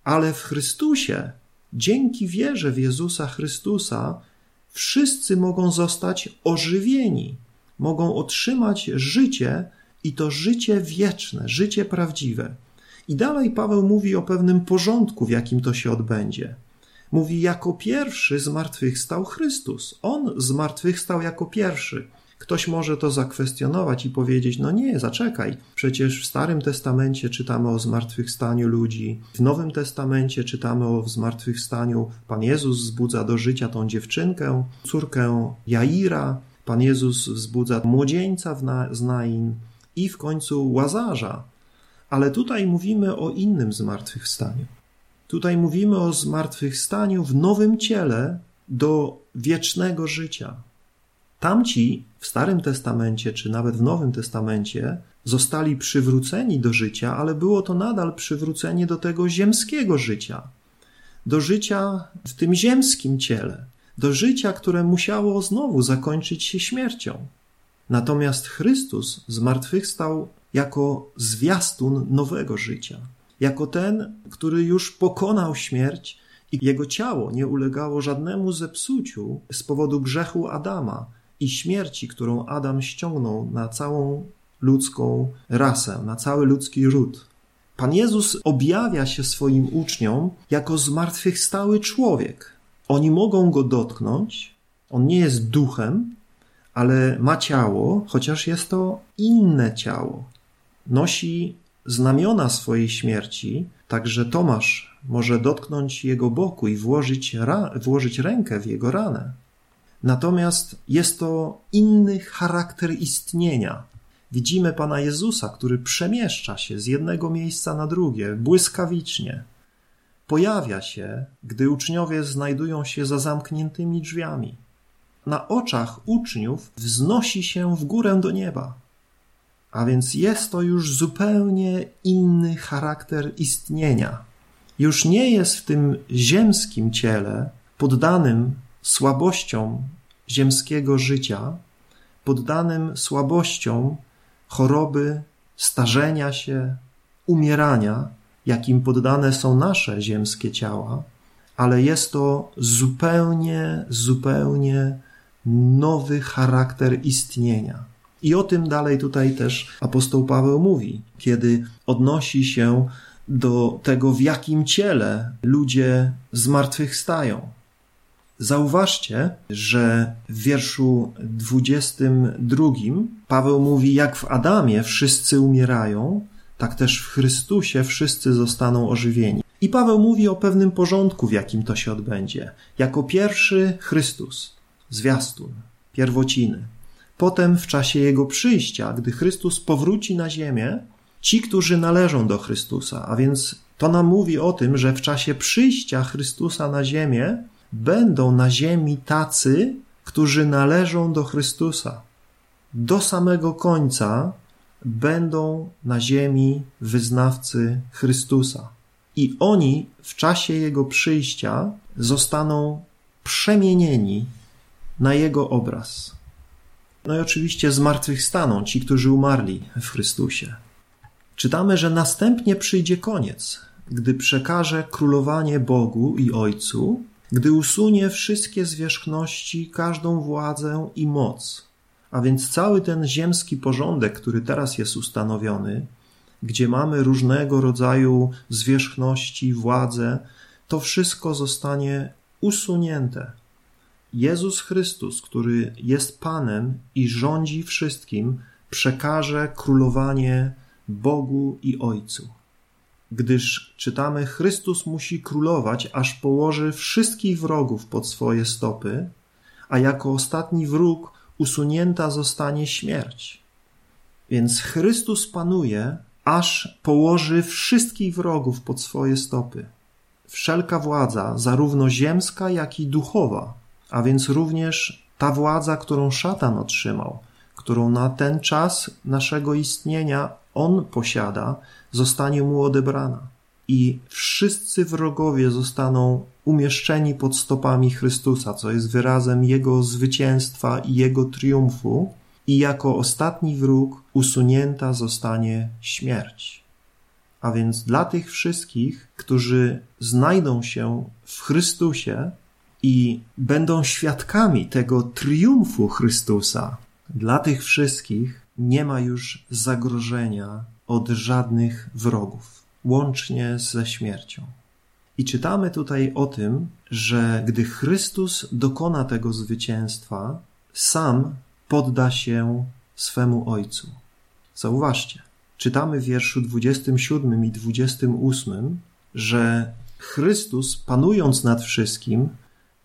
Ale w Chrystusie, dzięki wierze w Jezusa Chrystusa, wszyscy mogą zostać ożywieni, mogą otrzymać życie i to życie wieczne, życie prawdziwe. I dalej Paweł mówi o pewnym porządku, w jakim to się odbędzie. Mówi, jako pierwszy zmartwychwstał Chrystus. On zmartwychwstał jako pierwszy. Ktoś może to zakwestionować i powiedzieć: No nie, zaczekaj, przecież w Starym Testamencie czytamy o zmartwychwstaniu ludzi, w Nowym Testamencie czytamy o zmartwychwstaniu. Pan Jezus wzbudza do życia tą dziewczynkę, córkę Jaira, Pan Jezus wzbudza młodzieńca z Nain i w końcu łazarza. Ale tutaj mówimy o innym zmartwychwstaniu. Tutaj mówimy o zmartwychwstaniu w nowym ciele do wiecznego życia. Tamci w Starym Testamencie, czy nawet w Nowym Testamencie, zostali przywróceni do życia, ale było to nadal przywrócenie do tego ziemskiego życia, do życia w tym ziemskim ciele, do życia, które musiało znowu zakończyć się śmiercią. Natomiast Chrystus zmartwychwstał jako zwiastun nowego życia, jako ten, który już pokonał śmierć i jego ciało nie ulegało żadnemu zepsuciu z powodu grzechu Adama i śmierci, którą Adam ściągnął na całą ludzką rasę, na cały ludzki ród. Pan Jezus objawia się swoim uczniom jako zmartwychwstały człowiek. Oni mogą go dotknąć, on nie jest duchem, ale ma ciało, chociaż jest to inne ciało. Nosi znamiona swojej śmierci, także Tomasz może dotknąć jego boku i włożyć, włożyć rękę w jego ranę. Natomiast jest to inny charakter istnienia. Widzimy Pana Jezusa, który przemieszcza się z jednego miejsca na drugie błyskawicznie. Pojawia się, gdy uczniowie znajdują się za zamkniętymi drzwiami. Na oczach uczniów wznosi się w górę do nieba. A więc jest to już zupełnie inny charakter istnienia. Już nie jest w tym ziemskim ciele poddanym słabościom ziemskiego życia, poddanym słabościom choroby, starzenia się, umierania, jakim poddane są nasze ziemskie ciała, ale jest to zupełnie, zupełnie nowy charakter istnienia. I o tym dalej tutaj też apostoł Paweł mówi, kiedy odnosi się do tego, w jakim ciele ludzie zmartwychwstają. Zauważcie, że w wierszu 22 Paweł mówi: Jak w Adamie wszyscy umierają, tak też w Chrystusie wszyscy zostaną ożywieni. I Paweł mówi o pewnym porządku, w jakim to się odbędzie. Jako pierwszy Chrystus, zwiastun, pierwociny. Potem w czasie jego przyjścia, gdy Chrystus powróci na ziemię, ci, którzy należą do Chrystusa, a więc to nam mówi o tym, że w czasie przyjścia Chrystusa na ziemię będą na ziemi tacy, którzy należą do Chrystusa. Do samego końca będą na ziemi wyznawcy Chrystusa. I oni w czasie Jego przyjścia zostaną przemienieni na Jego obraz. No i oczywiście zmartwychwstaną ci, którzy umarli w Chrystusie. Czytamy, że następnie przyjdzie koniec, gdy przekaże królowanie Bogu i Ojcu, gdy usunie wszystkie zwierzchności, każdą władzę i moc, a więc cały ten ziemski porządek, który teraz jest ustanowiony, gdzie mamy różnego rodzaju zwierzchności, władze, to wszystko zostanie usunięte. Jezus Chrystus, który jest Panem i rządzi wszystkim, przekaże królowanie Bogu i Ojcu gdyż czytamy: Chrystus musi królować, aż położy wszystkich wrogów pod swoje stopy, a jako ostatni wróg usunięta zostanie śmierć. Więc Chrystus panuje, aż położy wszystkich wrogów pod swoje stopy. Wszelka władza, zarówno ziemska, jak i duchowa, a więc również ta władza, którą szatan otrzymał, którą na ten czas naszego istnienia on posiada, zostanie mu odebrana. I wszyscy wrogowie zostaną umieszczeni pod stopami Chrystusa, co jest wyrazem Jego zwycięstwa i Jego triumfu, i jako ostatni wróg usunięta zostanie śmierć. A więc dla tych wszystkich, którzy znajdą się w Chrystusie i będą świadkami tego triumfu Chrystusa, dla tych wszystkich nie ma już zagrożenia od żadnych wrogów, łącznie ze śmiercią. I czytamy tutaj o tym, że gdy Chrystus dokona tego zwycięstwa, sam podda się swemu Ojcu. Zauważcie, czytamy w wierszu 27 i 28, że Chrystus, panując nad wszystkim,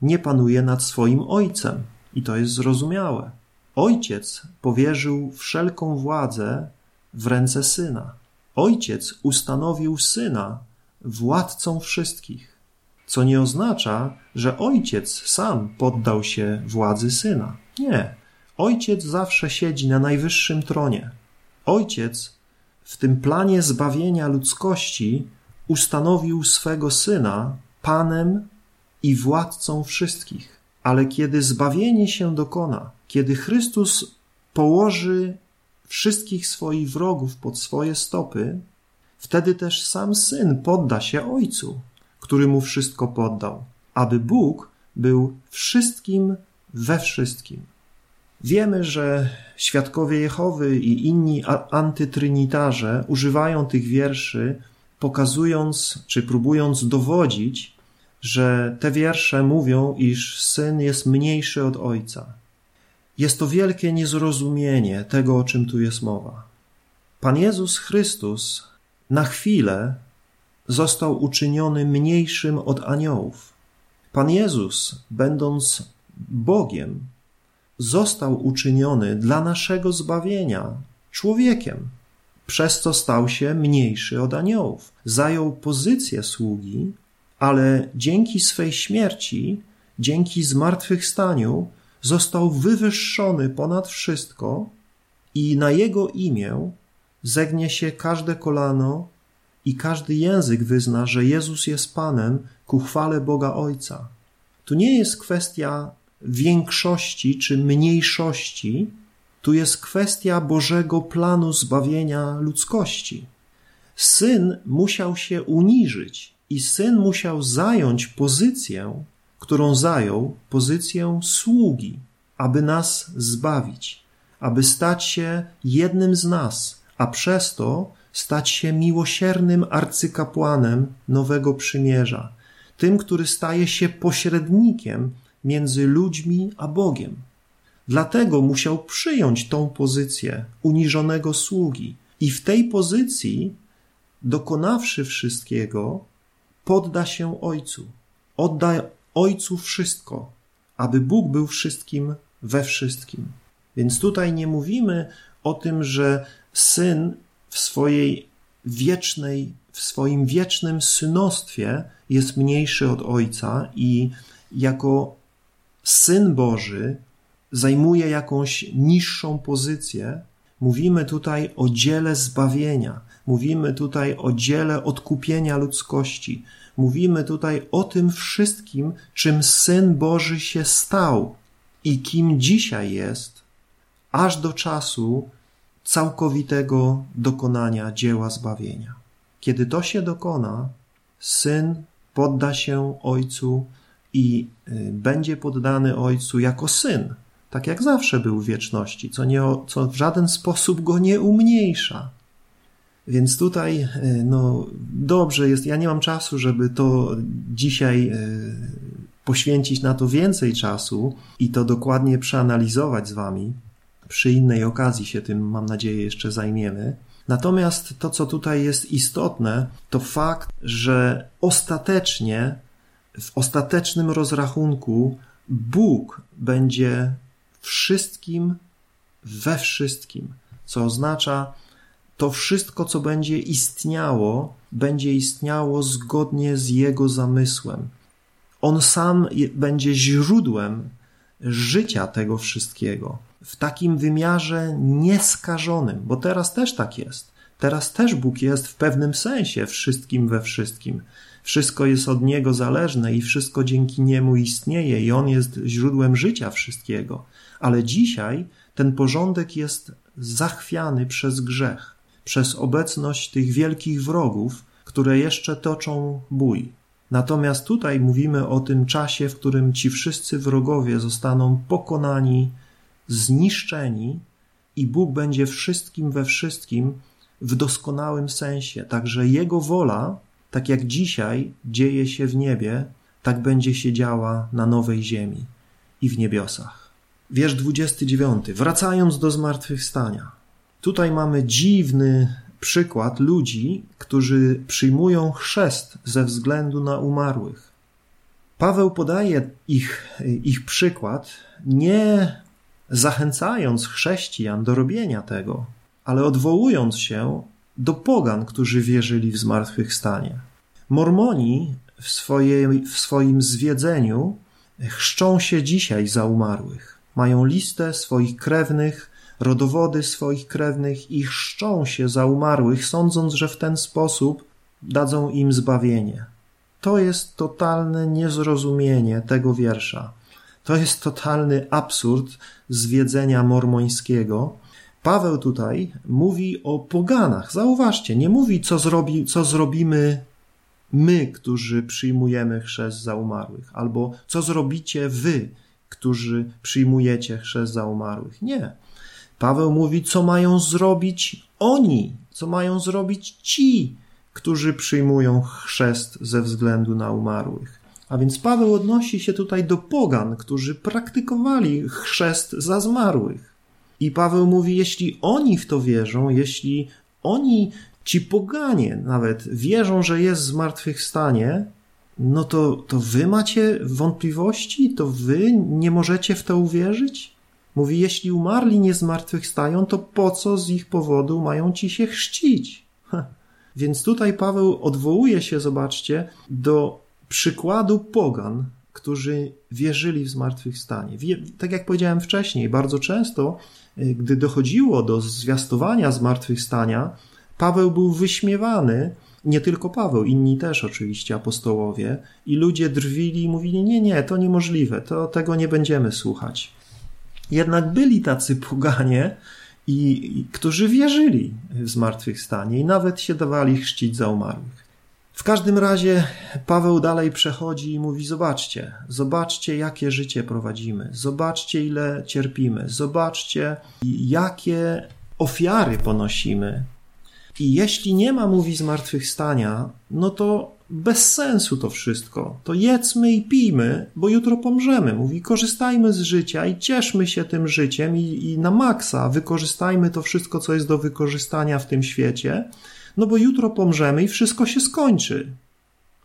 nie panuje nad swoim Ojcem. I to jest zrozumiałe. Ojciec powierzył wszelką władzę w ręce syna. Ojciec ustanowił syna władcą wszystkich, co nie oznacza, że ojciec sam poddał się władzy syna. Nie. Ojciec zawsze siedzi na najwyższym tronie. Ojciec w tym planie zbawienia ludzkości ustanowił swego syna panem i władcą wszystkich. Ale kiedy zbawienie się dokona, kiedy Chrystus położy wszystkich swoich wrogów pod swoje stopy, wtedy też sam syn podda się ojcu, który mu wszystko poddał, aby Bóg był wszystkim we wszystkim. Wiemy, że świadkowie Jehowy i inni antytrynitarze używają tych wierszy, pokazując czy próbując dowodzić, że te wiersze mówią, iż syn jest mniejszy od ojca. Jest to wielkie niezrozumienie tego, o czym tu jest mowa. Pan Jezus Chrystus na chwilę został uczyniony mniejszym od aniołów. Pan Jezus, będąc Bogiem, został uczyniony dla naszego zbawienia człowiekiem, przez co stał się mniejszy od aniołów. Zajął pozycję sługi, ale dzięki swej śmierci, dzięki zmartwychwstaniu, został wywyższony ponad wszystko i na jego imię zegnie się każde kolano i każdy język wyzna, że Jezus jest Panem ku chwale Boga Ojca. Tu nie jest kwestia większości czy mniejszości, tu jest kwestia Bożego planu zbawienia ludzkości. Syn musiał się uniżyć i syn musiał zająć pozycję, którą zajął, pozycję sługi, aby nas zbawić, aby stać się jednym z nas, a przez to stać się miłosiernym arcykapłanem nowego przymierza, tym, który staje się pośrednikiem między ludźmi a Bogiem. Dlatego musiał przyjąć tą pozycję uniżonego sługi i w tej pozycji, dokonawszy wszystkiego, podda się Ojcu. Odda Ojcu wszystko, aby Bóg był wszystkim we wszystkim. Więc tutaj nie mówimy o tym, że syn w swojej wiecznej, w swoim wiecznym synostwie jest mniejszy od Ojca i jako Syn Boży zajmuje jakąś niższą pozycję. Mówimy tutaj o dziele zbawienia, mówimy tutaj o dziele odkupienia ludzkości, mówimy tutaj o tym wszystkim, czym Syn Boży się stał i kim dzisiaj jest, aż do czasu całkowitego dokonania dzieła zbawienia. Kiedy to się dokona, Syn podda się Ojcu i y, będzie poddany Ojcu jako Syn, tak jak zawsze był w wieczności, co, nie, co w żaden sposób go nie umniejsza. Więc tutaj, y, no dobrze jest, ja nie mam czasu, żeby to dzisiaj y, poświęcić na to więcej czasu i to dokładnie przeanalizować z Wami. Przy innej okazji się tym, mam nadzieję, jeszcze zajmiemy. Natomiast to, co tutaj jest istotne, to fakt, że ostatecznie, w ostatecznym rozrachunku, Bóg będzie wszystkim we wszystkim, co oznacza, to wszystko, co będzie istniało, będzie istniało zgodnie z Jego zamysłem. On sam będzie źródłem życia tego wszystkiego w takim wymiarze nieskażonym, bo teraz też tak jest. Teraz też Bóg jest w pewnym sensie wszystkim we wszystkim. Wszystko jest od Niego zależne i wszystko dzięki Niemu istnieje, i On jest źródłem życia wszystkiego. Ale dzisiaj ten porządek jest zachwiany przez grzech, przez obecność tych wielkich wrogów, które jeszcze toczą bój. Natomiast tutaj mówimy o tym czasie, w którym ci wszyscy wrogowie zostaną pokonani, zniszczeni i Bóg będzie wszystkim we wszystkim w doskonałym sensie. Także Jego wola, tak jak dzisiaj dzieje się w niebie, tak będzie się działa na nowej ziemi i w niebiosach. Wiersz 29. Wracając do zmartwychwstania. Tutaj mamy dziwny przykład ludzi, którzy przyjmują chrzest ze względu na umarłych. Paweł podaje ich, ich przykład nie zachęcając chrześcijan do robienia tego, ale odwołując się do pogan, którzy wierzyli w zmartwychwstanie. Mormoni w, swojej, w swoim zwiedzeniu chrzczą się dzisiaj za umarłych. Mają listę swoich krewnych, rodowody swoich krewnych i chrzczą się za umarłych, sądząc, że w ten sposób dadzą im zbawienie. To jest totalne niezrozumienie tego wiersza. To jest totalny absurd zwiedzenia mormońskiego. Paweł tutaj mówi o poganach. Zauważcie, nie mówi, co, zrobi, co zrobimy my, którzy przyjmujemy chrzest za umarłych, albo co zrobicie wy, którzy przyjmujecie chrzest za umarłych. Nie. Paweł mówi, co mają zrobić oni, co mają zrobić ci, którzy przyjmują chrzest ze względu na umarłych. A więc Paweł odnosi się tutaj do pogan, którzy praktykowali chrzest za zmarłych. I Paweł mówi, jeśli oni w to wierzą, jeśli oni, ci poganie nawet, wierzą, że jest zmartwychwstanie, no to, to wy macie wątpliwości? To wy nie możecie w to uwierzyć? Mówi, jeśli umarli nie zmartwychwstają, to po co z ich powodu mają ci się chrzcić? Więc tutaj Paweł odwołuje się, zobaczcie, do przykładu pogan, którzy wierzyli w zmartwychwstanie. Tak jak powiedziałem wcześniej, bardzo często, y, gdy dochodziło do zwiastowania zmartwychwstania, Paweł był wyśmiewany, nie tylko Paweł, inni też oczywiście apostołowie, i ludzie drwili i mówili: Nie, nie, to niemożliwe, to tego nie będziemy słuchać. Jednak byli tacy poganie, i, i, którzy wierzyli w zmartwychwstanie i nawet się dawali chrzcić za umarłych. W każdym razie Paweł dalej przechodzi i mówi: Zobaczcie, zobaczcie, jakie życie prowadzimy, zobaczcie, ile cierpimy, zobaczcie, jakie ofiary ponosimy. I jeśli nie ma, mówi, zmartwychwstania, no to bez sensu to wszystko. To jedzmy i pijmy, bo jutro pomrzemy. Mówi, korzystajmy z życia i cieszmy się tym życiem i, i na maksa wykorzystajmy to wszystko, co jest do wykorzystania w tym świecie, no bo jutro pomrzemy i wszystko się skończy.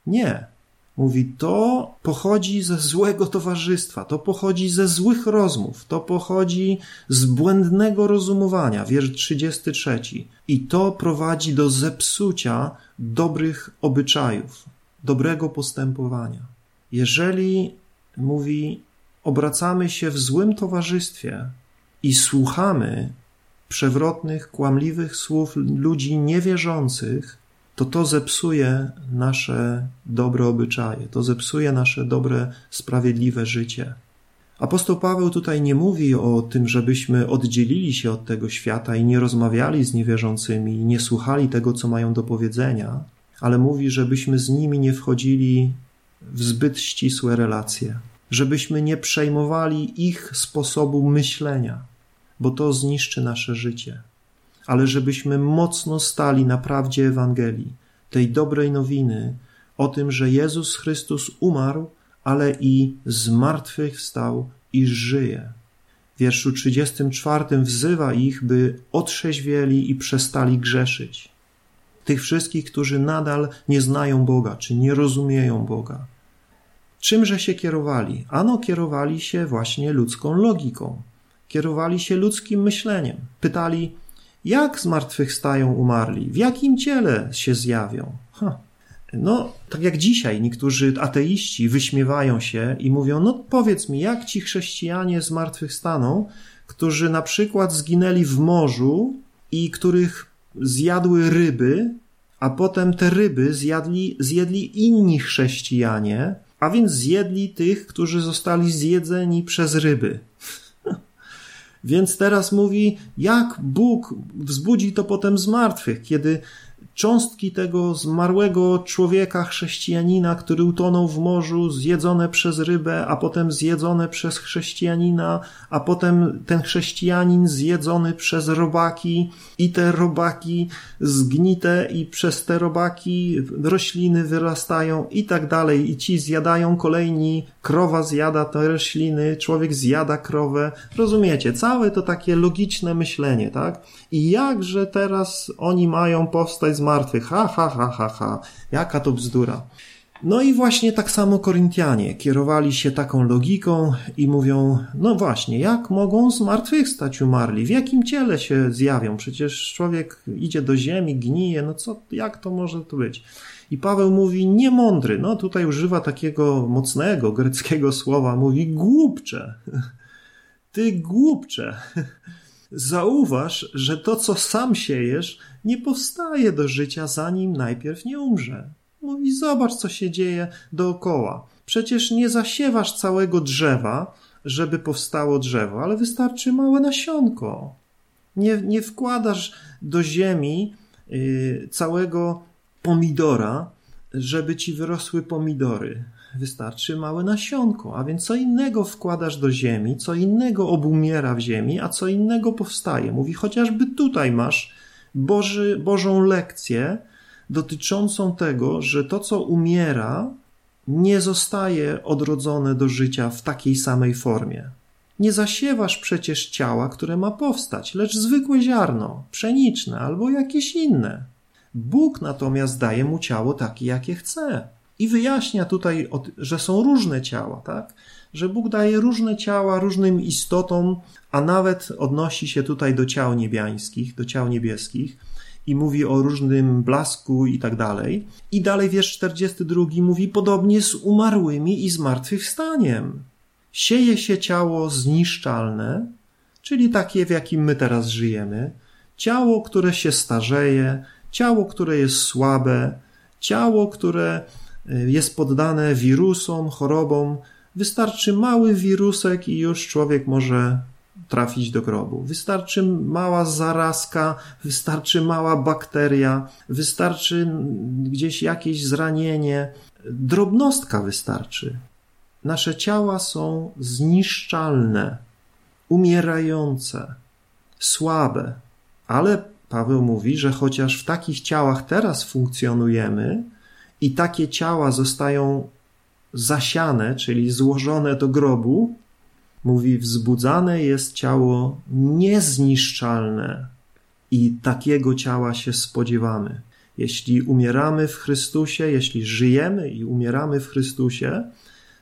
Nie. Mówi, to pochodzi ze złego towarzystwa, to pochodzi ze złych rozmów, to pochodzi z błędnego rozumowania, wiersz 33. I to prowadzi do zepsucia dobrych obyczajów, dobrego postępowania. Jeżeli, mówi, obracamy się w złym towarzystwie i słuchamy przewrotnych, kłamliwych słów ludzi niewierzących, to to zepsuje nasze dobre obyczaje, to zepsuje nasze dobre, sprawiedliwe życie. Apostoł Paweł tutaj nie mówi o tym, żebyśmy oddzielili się od tego świata i nie rozmawiali z niewierzącymi, nie słuchali tego, co mają do powiedzenia, ale mówi, żebyśmy z nimi nie wchodzili w zbyt ścisłe relacje, żebyśmy nie przejmowali ich sposobu myślenia, bo to zniszczy nasze życie ale żebyśmy mocno stali na prawdzie Ewangelii, tej dobrej nowiny o tym, że Jezus Chrystus umarł, ale i zmartwychwstał i żyje. W wierszu 34 wzywa ich, by otrzeźwieli i przestali grzeszyć. Tych wszystkich, którzy nadal nie znają Boga, czy nie rozumieją Boga. Czymże się kierowali? Ano kierowali się właśnie ludzką logiką. Kierowali się ludzkim myśleniem. Pytali, jak zmartwychwstają umarli? W jakim ciele się zjawią? Ha. No, tak jak dzisiaj niektórzy ateiści wyśmiewają się i mówią: No, powiedz mi, jak ci chrześcijanie zmartwychwstaną, którzy na przykład zginęli w morzu i których zjadły ryby, a potem te ryby zjadli, zjedli inni chrześcijanie, a więc zjedli tych, którzy zostali zjedzeni przez ryby. Więc teraz mówi, jak Bóg wzbudzi to potem z martwych, kiedy cząstki tego zmarłego człowieka, chrześcijanina, który utonął w morzu, zjedzone przez rybę, a potem zjedzone przez chrześcijanina, a potem ten chrześcijanin zjedzony przez robaki i te robaki zgnite i przez te robaki rośliny wyrastają i tak dalej i ci zjadają kolejni, krowa zjada te rośliny, człowiek zjada krowę. Rozumiecie? Całe to takie logiczne myślenie, tak? I jakże teraz oni mają powstać z martwych? Ha, ha, ha, ha, ha. Jaka to bzdura. No i właśnie tak samo Koryntianie kierowali się taką logiką i mówią, no właśnie, jak mogą z martwych stać umarli? W jakim ciele się zjawią? Przecież człowiek idzie do ziemi, gnije, no co, jak to może to być? I Paweł mówi niemądry, no tutaj używa takiego mocnego greckiego słowa, mówi głupcze. Ty głupcze. Zauważ, że to, co sam siejesz, nie powstaje do życia, zanim najpierw nie umrze. Mówi, zobacz, co się dzieje dookoła. Przecież nie zasiewasz całego drzewa, żeby powstało drzewo, ale wystarczy małe nasionko. Nie, nie wkładasz do ziemi y, całego pomidora, żeby ci wyrosły pomidory. Wystarczy małe nasionko, a więc co innego wkładasz do ziemi, co innego obumiera w ziemi, a co innego powstaje. Mówi, chociażby tutaj masz Boży, Bożą lekcję dotyczącą tego, że to, co umiera, nie zostaje odrodzone do życia w takiej samej formie. Nie zasiewasz przecież ciała, które ma powstać, lecz zwykłe ziarno, pszeniczne albo jakieś inne. Bóg natomiast daje mu ciało takie, jakie chce. I wyjaśnia tutaj, że są różne ciała, tak? Że Bóg daje różne ciała różnym istotom, a nawet odnosi się tutaj do ciał niebiańskich, do ciał niebieskich i mówi o różnym blasku i tak dalej. I dalej wiersz 42 mówi podobnie z umarłymi i zmartwychwstaniem. Sieje się ciało zniszczalne, czyli takie, w jakim my teraz żyjemy, ciało, które się starzeje, ciało, które jest słabe, ciało, które jest poddane wirusom, chorobom. Wystarczy mały wirusek i już człowiek może trafić do grobu. Wystarczy mała zarazka, wystarczy mała bakteria, wystarczy gdzieś jakieś zranienie, drobnostka wystarczy. Nasze ciała są zniszczalne, umierające, słabe, ale Paweł mówi, że chociaż w takich ciałach teraz funkcjonujemy i takie ciała zostają zasiane, czyli złożone do grobu, mówi, wzbudzane jest ciało niezniszczalne i takiego ciała się spodziewamy. Jeśli umieramy w Chrystusie, jeśli żyjemy i umieramy w Chrystusie,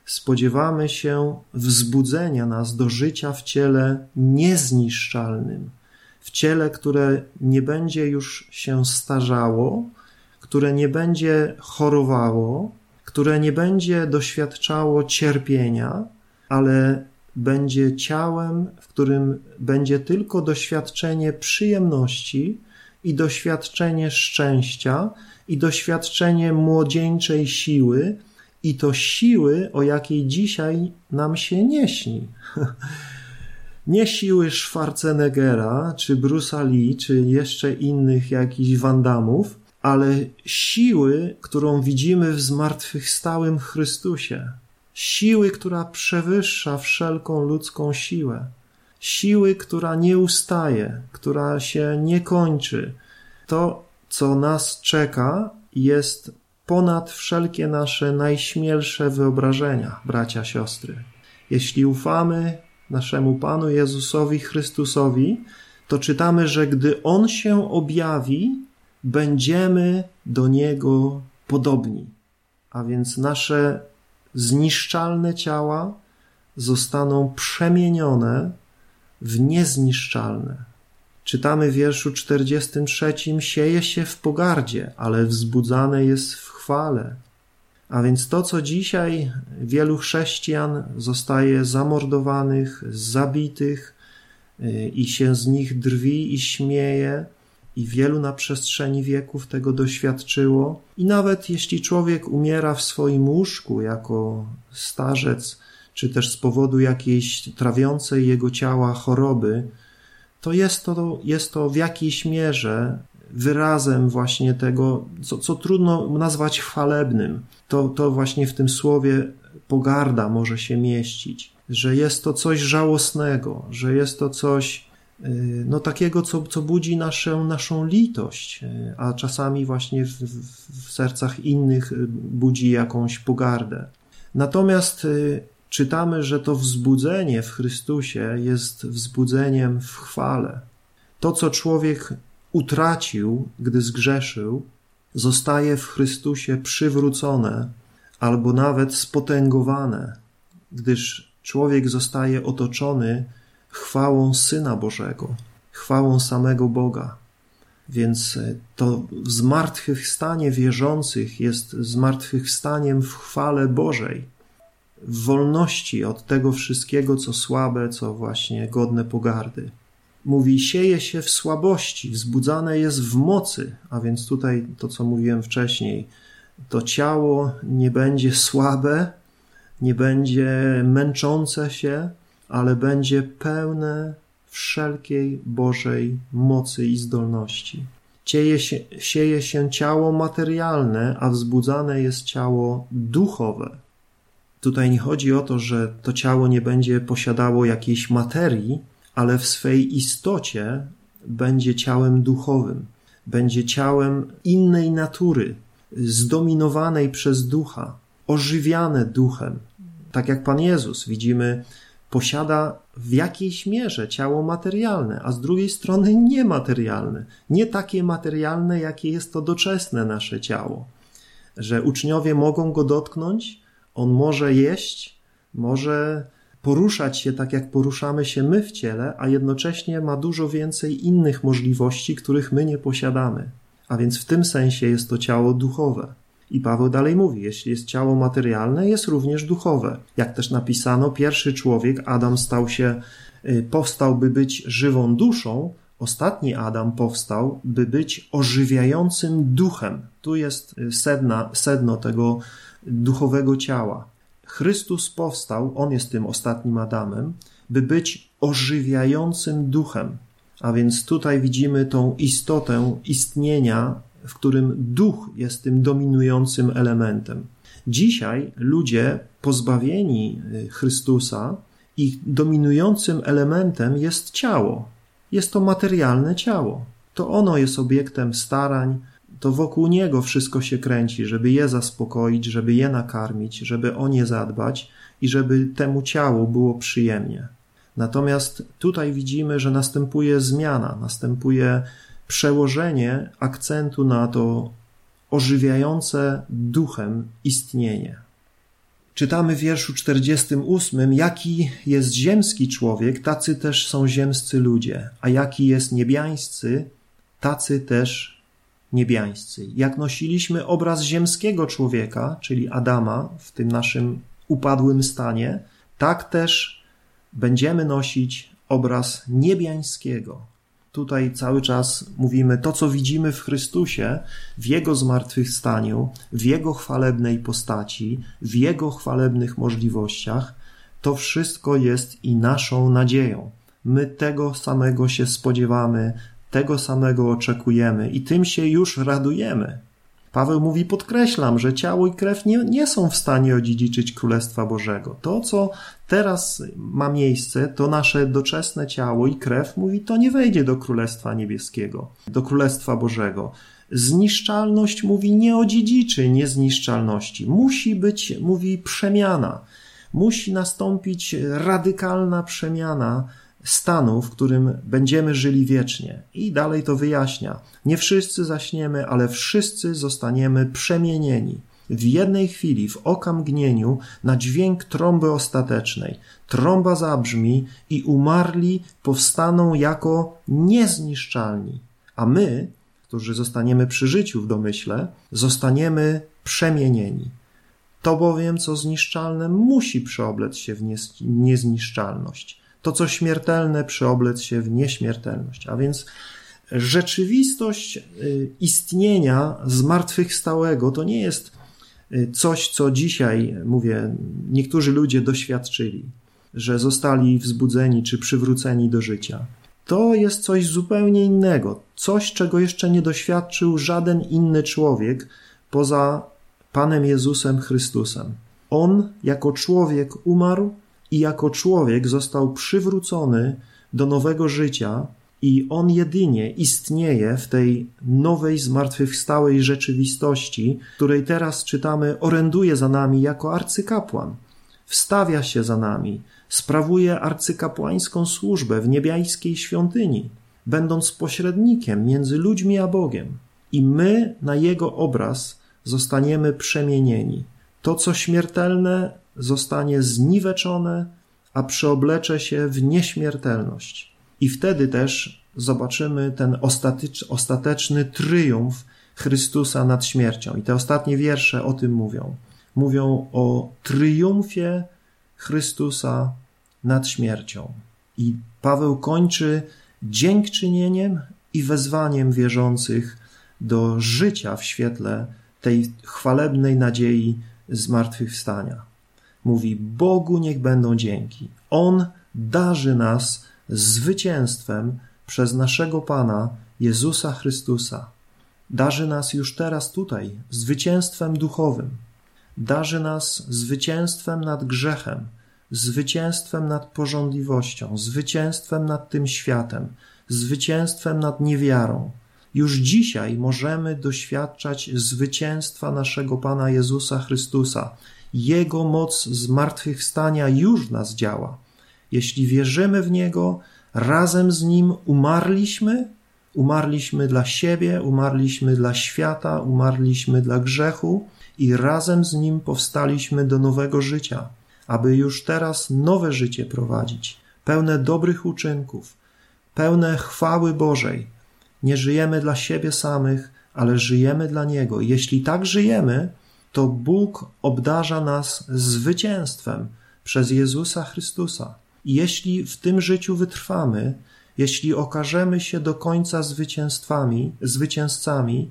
spodziewamy się wzbudzenia nas do życia w ciele niezniszczalnym, w ciele, które nie będzie już się starzało, które nie będzie chorowało, które nie będzie doświadczało cierpienia, ale będzie ciałem, w którym będzie tylko doświadczenie przyjemności i doświadczenie szczęścia i doświadczenie młodzieńczej siły i to siły, o jakiej dzisiaj nam się nie śni. Nie siły Schwarzeneggera, czy Bruce'a Lee, czy jeszcze innych jakichś Wandamów, ale siły, którą widzimy w zmartwychwstałym Chrystusie siły, która przewyższa wszelką ludzką siłę, siły, która nie ustaje, która się nie kończy. To, co nas czeka, jest ponad wszelkie nasze najśmielsze wyobrażenia, bracia, siostry. Jeśli ufamy naszemu Panu Jezusowi Chrystusowi, to czytamy, że gdy On się objawi, będziemy do Niego podobni. A więc nasze zniszczalne ciała zostaną przemienione w niezniszczalne. Czytamy w wierszu 43: Sieje się w pogardzie, ale wzbudzane jest w chwale. A więc to, co dzisiaj wielu chrześcijan zostaje zamordowanych, zabitych y, i się z nich drwi i śmieje, i wielu na przestrzeni wieków tego doświadczyło. I nawet jeśli człowiek umiera w swoim łóżku jako starzec, czy też z powodu jakiejś trawiącej jego ciała choroby, to jest to, jest to w jakiejś mierze wyrazem właśnie tego, co, co trudno nazwać chwalebnym. To, to właśnie w tym słowie pogarda może się mieścić, że jest to coś żałosnego, że jest to coś no takiego, co, co budzi naszą, naszą litość, y, a czasami właśnie w, w sercach innych y, budzi jakąś pogardę. Natomiast czytamy, że to wzbudzenie w Chrystusie jest wzbudzeniem w chwale. To, co człowiek utracił, gdy zgrzeszył, zostaje w Chrystusie przywrócone albo nawet spotęgowane, gdyż człowiek zostaje otoczony chwałą Syna Bożego, chwałą samego Boga. Więc e, to zmartwychwstanie wierzących jest zmartwychwstaniem w chwale Bożej, w wolności od tego wszystkiego, co słabe, co właśnie godne pogardy. Mówi, sieje się w słabości, wzbudzane jest w mocy, a więc tutaj to, co mówiłem wcześniej, to ciało nie będzie słabe, nie będzie męczące się, ale będzie pełne wszelkiej Bożej mocy i zdolności. Cieje się, sieje się ciało materialne, a wzbudzane jest ciało duchowe. Tutaj nie chodzi o to, że to ciało nie będzie posiadało jakiejś materii, ale w swej istocie będzie ciałem duchowym, będzie ciałem innej natury, zdominowanej przez ducha, ożywiane duchem. Tak jak Pan Jezus, widzimy, posiada w jakiejś mierze ciało materialne, a z drugiej strony niematerialne. Nie takie materialne, jakie jest to doczesne nasze ciało. Że uczniowie mogą go dotknąć, on może jeść, może poruszać się tak, jak poruszamy się my w ciele, a jednocześnie ma dużo więcej innych możliwości, których my nie posiadamy. A więc w tym sensie jest to ciało duchowe. I Paweł dalej mówi, jeśli jest ciało materialne, jest również duchowe. Jak też napisano, pierwszy człowiek, Adam, stał się, y, powstał, by być żywą duszą, ostatni Adam powstał, by być ożywiającym duchem. Tu jest y, sedna, sedno tego duchowego ciała. Chrystus powstał, on jest tym ostatnim Adamem, by być ożywiającym duchem. A więc tutaj widzimy tą istotę istnienia, w którym duch jest tym dominującym elementem. Dzisiaj ludzie pozbawieni y, Chrystusa, ich dominującym elementem jest ciało. Jest to materialne ciało. To ono jest obiektem starań, to wokół niego wszystko się kręci, żeby je zaspokoić, żeby je nakarmić, żeby o nie zadbać i żeby temu ciału było przyjemnie. Natomiast tutaj widzimy, że następuje zmiana, następuje przełożenie akcentu na to ożywiające duchem istnienie. Czytamy w wierszu 48, jaki jest ziemski człowiek, tacy też są ziemscy ludzie, a jaki jest niebiańscy, tacy też niebiańscy. Jak nosiliśmy obraz ziemskiego człowieka, czyli Adama w tym naszym upadłym stanie, tak też będziemy nosić obraz niebiańskiego. Tutaj cały czas mówimy to, co widzimy w Chrystusie, w Jego zmartwychwstaniu, w Jego chwalebnej postaci, w Jego chwalebnych możliwościach, to wszystko jest i naszą nadzieją. My tego samego się spodziewamy, tego samego oczekujemy i tym się już radujemy. Paweł mówi, podkreślam, że ciało i krew nie, nie są w stanie odziedziczyć Królestwa Bożego. To, co teraz ma miejsce, to nasze doczesne ciało i krew, mówi, to nie wejdzie do Królestwa Niebieskiego, do Królestwa Bożego. Zniszczalność mówi nie odziedziczy niezniszczalności. Musi być, mówi, przemiana. Musi nastąpić radykalna przemiana stanu, w którym będziemy żyli wiecznie. I dalej to wyjaśnia. Nie wszyscy zaśniemy, ale wszyscy zostaniemy przemienieni. W jednej chwili, w okamgnieniu, na dźwięk trąby ostatecznej. Trąba zabrzmi i umarli powstaną jako niezniszczalni. A my, którzy zostaniemy przy życiu w domyśle, zostaniemy przemienieni. To bowiem, co zniszczalne, musi przeoblec się w niezniszczalność to, co śmiertelne, przeoblec się w nieśmiertelność. A więc rzeczywistość y, istnienia zmartwychwstałego to nie jest y, coś, co dzisiaj, mówię, niektórzy ludzie doświadczyli, że zostali wzbudzeni czy przywróceni do życia. To jest coś zupełnie innego, coś, czego jeszcze nie doświadczył żaden inny człowiek poza Panem Jezusem Chrystusem. On jako człowiek umarł, i jako człowiek został przywrócony do nowego życia, i on jedynie istnieje w tej nowej, zmartwychwstałej rzeczywistości, której teraz czytamy, oręduje za nami jako arcykapłan. Wstawia się za nami, sprawuje arcykapłańską służbę w niebiańskiej świątyni, będąc pośrednikiem między ludźmi a Bogiem. I my na jego obraz zostaniemy przemienieni. To, co śmiertelne, zostanie zniweczone, a przeoblecze się w nieśmiertelność. I wtedy też zobaczymy ten ostateczny triumf Chrystusa nad śmiercią. I te ostatnie wiersze o tym mówią. Mówią o triumfie Chrystusa nad śmiercią. I Paweł kończy dziękczynieniem i wezwaniem wierzących do życia w świetle tej chwalebnej nadziei zmartwychwstania. Mówi: Bogu niech będą dzięki. On darzy nas zwycięstwem przez naszego Pana Jezusa Chrystusa. Darzy nas już teraz tutaj zwycięstwem duchowym. Darzy nas zwycięstwem nad grzechem, zwycięstwem nad porządliwością, zwycięstwem nad tym światem, zwycięstwem nad niewiarą. Już dzisiaj możemy doświadczać zwycięstwa naszego Pana Jezusa Chrystusa. Jego moc zmartwychwstania już nas działa. Jeśli wierzymy w Niego, razem z Nim umarliśmy, umarliśmy dla siebie, umarliśmy dla świata, umarliśmy dla grzechu i razem z Nim powstaliśmy do nowego życia, aby już teraz nowe życie prowadzić, pełne dobrych uczynków, pełne chwały Bożej. Nie żyjemy dla siebie samych, ale żyjemy dla Niego. Jeśli tak żyjemy, to Bóg obdarza nas zwycięstwem przez Jezusa Chrystusa. I jeśli w tym życiu wytrwamy, jeśli okażemy się do końca zwycięstwami, zwycięzcami,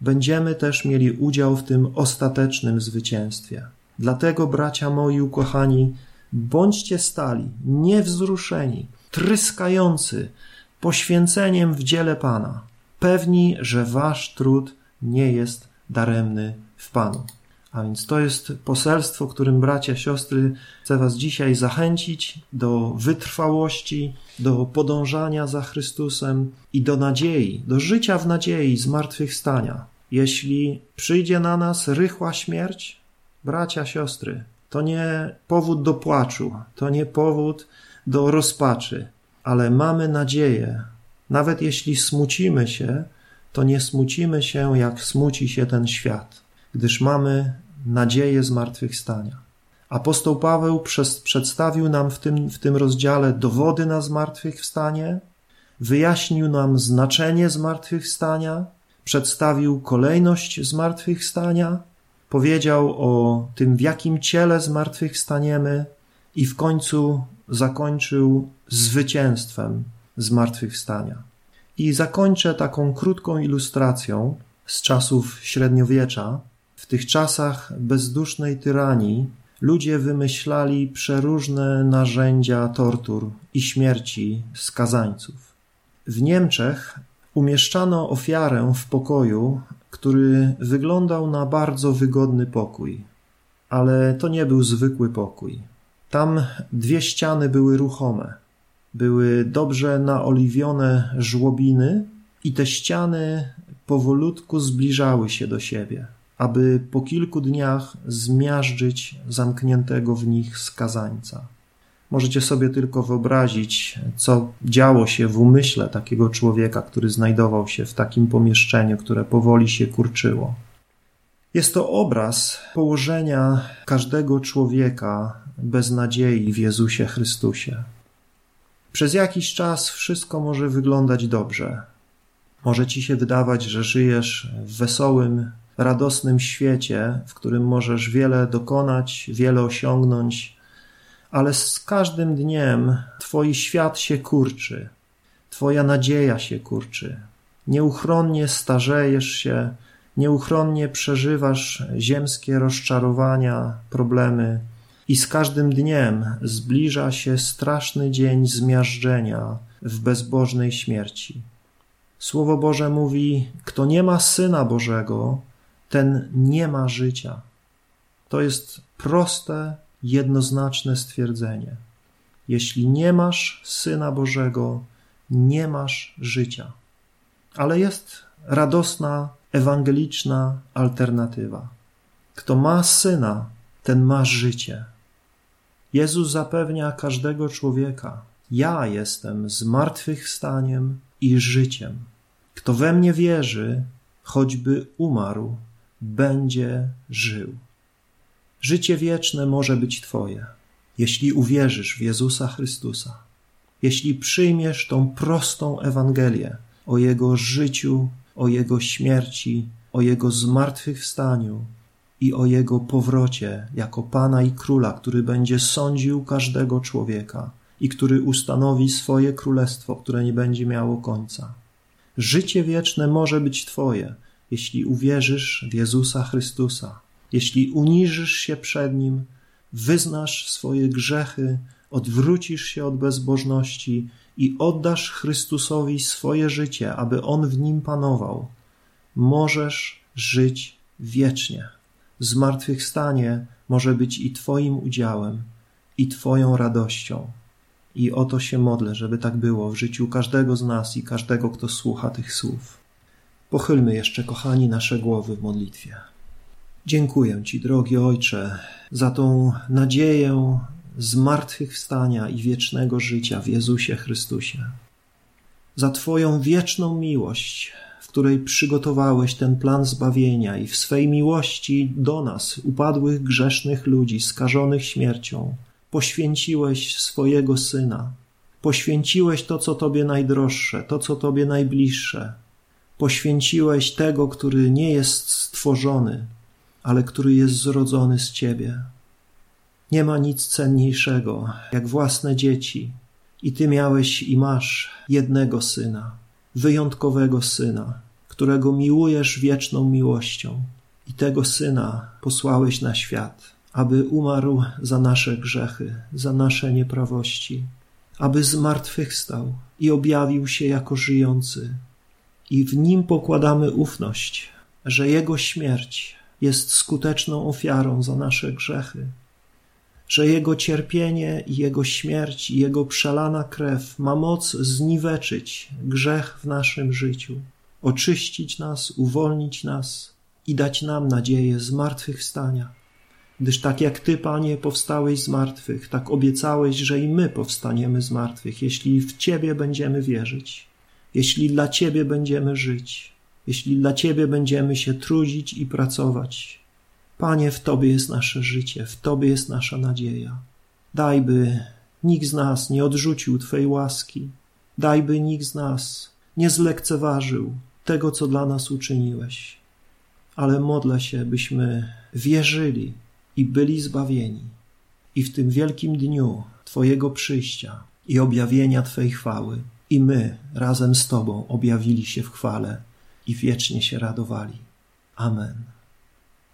będziemy też mieli udział w tym ostatecznym zwycięstwie. Dlatego, bracia moi ukochani, bądźcie stali, niewzruszeni, tryskający poświęceniem w dziele Pana, pewni, że wasz trud nie jest daremny w Panu. A więc to jest poselstwo, którym bracia, siostry, chcę Was dzisiaj zachęcić do wytrwałości, do podążania za Chrystusem i do nadziei, do życia w nadziei zmartwychwstania. Jeśli przyjdzie na nas rychła śmierć, bracia, siostry, to nie powód do płaczu, to nie powód do rozpaczy, ale mamy nadzieję. Nawet jeśli smucimy się, to nie smucimy się, jak smuci się ten świat gdyż mamy nadzieję zmartwychwstania. Apostoł Paweł przez, przedstawił nam w tym, w tym rozdziale dowody na zmartwychwstanie, wyjaśnił nam znaczenie zmartwychwstania, przedstawił kolejność zmartwychwstania, powiedział o tym, w jakim ciele zmartwychwstaniemy i w końcu zakończył zwycięstwem zmartwychwstania. I zakończę taką krótką ilustracją z czasów średniowiecza, w tych czasach bezdusznej tyranii ludzie wymyślali przeróżne narzędzia tortur i śmierci skazańców. W Niemczech umieszczano ofiarę w pokoju, który wyglądał na bardzo wygodny pokój, ale to nie był zwykły pokój. Tam dwie ściany były ruchome, były dobrze naoliwione żłobiny i te ściany powolutku zbliżały się do siebie aby po kilku dniach zmiażdżyć zamkniętego w nich skazańca. Możecie sobie tylko wyobrazić, co działo się w umyśle takiego człowieka, który znajdował się w takim pomieszczeniu, które powoli się kurczyło. Jest to obraz położenia każdego człowieka bez nadziei w Jezusie Chrystusie. Przez jakiś czas wszystko może wyglądać dobrze. Może ci się wydawać, że żyjesz w wesołym, radosnym świecie, w którym możesz wiele dokonać, wiele osiągnąć, ale z każdym dniem Twój świat się kurczy, Twoja nadzieja się kurczy. Nieuchronnie starzejesz się, nieuchronnie przeżywasz ziemskie rozczarowania, problemy, i z każdym dniem zbliża się straszny dzień zmiażdżenia w bezbożnej śmierci. Słowo Boże mówi: Kto nie ma syna Bożego, ten nie ma życia. To jest proste, jednoznaczne stwierdzenie. Jeśli nie masz Syna Bożego, nie masz życia. Ale jest radosna, ewangeliczna alternatywa. Kto ma Syna, ten ma życie. Jezus zapewnia każdego człowieka: Ja jestem zmartwychwstaniem i życiem. Kto we mnie wierzy, choćby umarł, będzie żył. Życie wieczne może być Twoje, jeśli uwierzysz w Jezusa Chrystusa, jeśli przyjmiesz tą prostą Ewangelię o Jego życiu, o Jego śmierci, o Jego zmartwychwstaniu i o Jego powrocie jako Pana i Króla, który będzie sądził każdego człowieka i który ustanowi swoje królestwo, które nie będzie miało końca. Życie wieczne może być Twoje, jeśli uwierzysz w Jezusa Chrystusa, jeśli uniżysz się przed Nim, wyznasz swoje grzechy, odwrócisz się od bezbożności i oddasz Chrystusowi swoje życie, aby On w nim panował, możesz żyć wiecznie. Zmartwychwstanie może być i Twoim udziałem, i Twoją radością. I o to się modlę, żeby tak było w życiu każdego z nas i każdego, kto słucha tych słów. Pochylmy jeszcze, kochani, nasze głowy w modlitwie. Dziękuję Ci, drogi Ojcze, za tą nadzieję zmartwychwstania i wiecznego życia w Jezusie Chrystusie. Za Twoją wieczną miłość, w której przygotowałeś ten plan zbawienia i w swej miłości do nas, upadłych grzesznych ludzi, skażonych śmiercią, poświęciłeś swojego Syna. Poświęciłeś to, co Tobie najdroższe, to, co Tobie najbliższe. Poświęciłeś tego, który nie jest stworzony, ale który jest zrodzony z Ciebie. Nie ma nic cenniejszego jak własne dzieci, i Ty miałeś i masz jednego syna, wyjątkowego syna, którego miłujesz wieczną miłością. I tego syna posłałeś na świat, aby umarł za nasze grzechy, za nasze nieprawości, aby zmartwychwstał i objawił się jako żyjący. I w nim pokładamy ufność, że jego śmierć jest skuteczną ofiarą za nasze grzechy, że Jego cierpienie i Jego śmierć i Jego przelana krew ma moc zniweczyć grzech w naszym życiu, oczyścić nas, uwolnić nas i dać nam nadzieję zmartwychwstania. Gdyż tak jak Ty, Panie, powstałeś z martwych, tak obiecałeś, że i my powstaniemy z martwych, jeśli w Ciebie będziemy wierzyć, jeśli dla Ciebie będziemy żyć, jeśli dla Ciebie będziemy się trudzić i pracować, Panie, w Tobie jest nasze życie, w Tobie jest nasza nadzieja. Daj, by nikt z nas nie odrzucił Twojej łaski. Daj, by nikt z nas nie zlekceważył tego, co dla nas uczyniłeś. Ale modlę się, byśmy wierzyli i byli zbawieni. I w tym wielkim dniu Twojego przyjścia i objawienia Twojej chwały, i my razem z Tobą objawili się w chwale i wiecznie się radowali. Amen.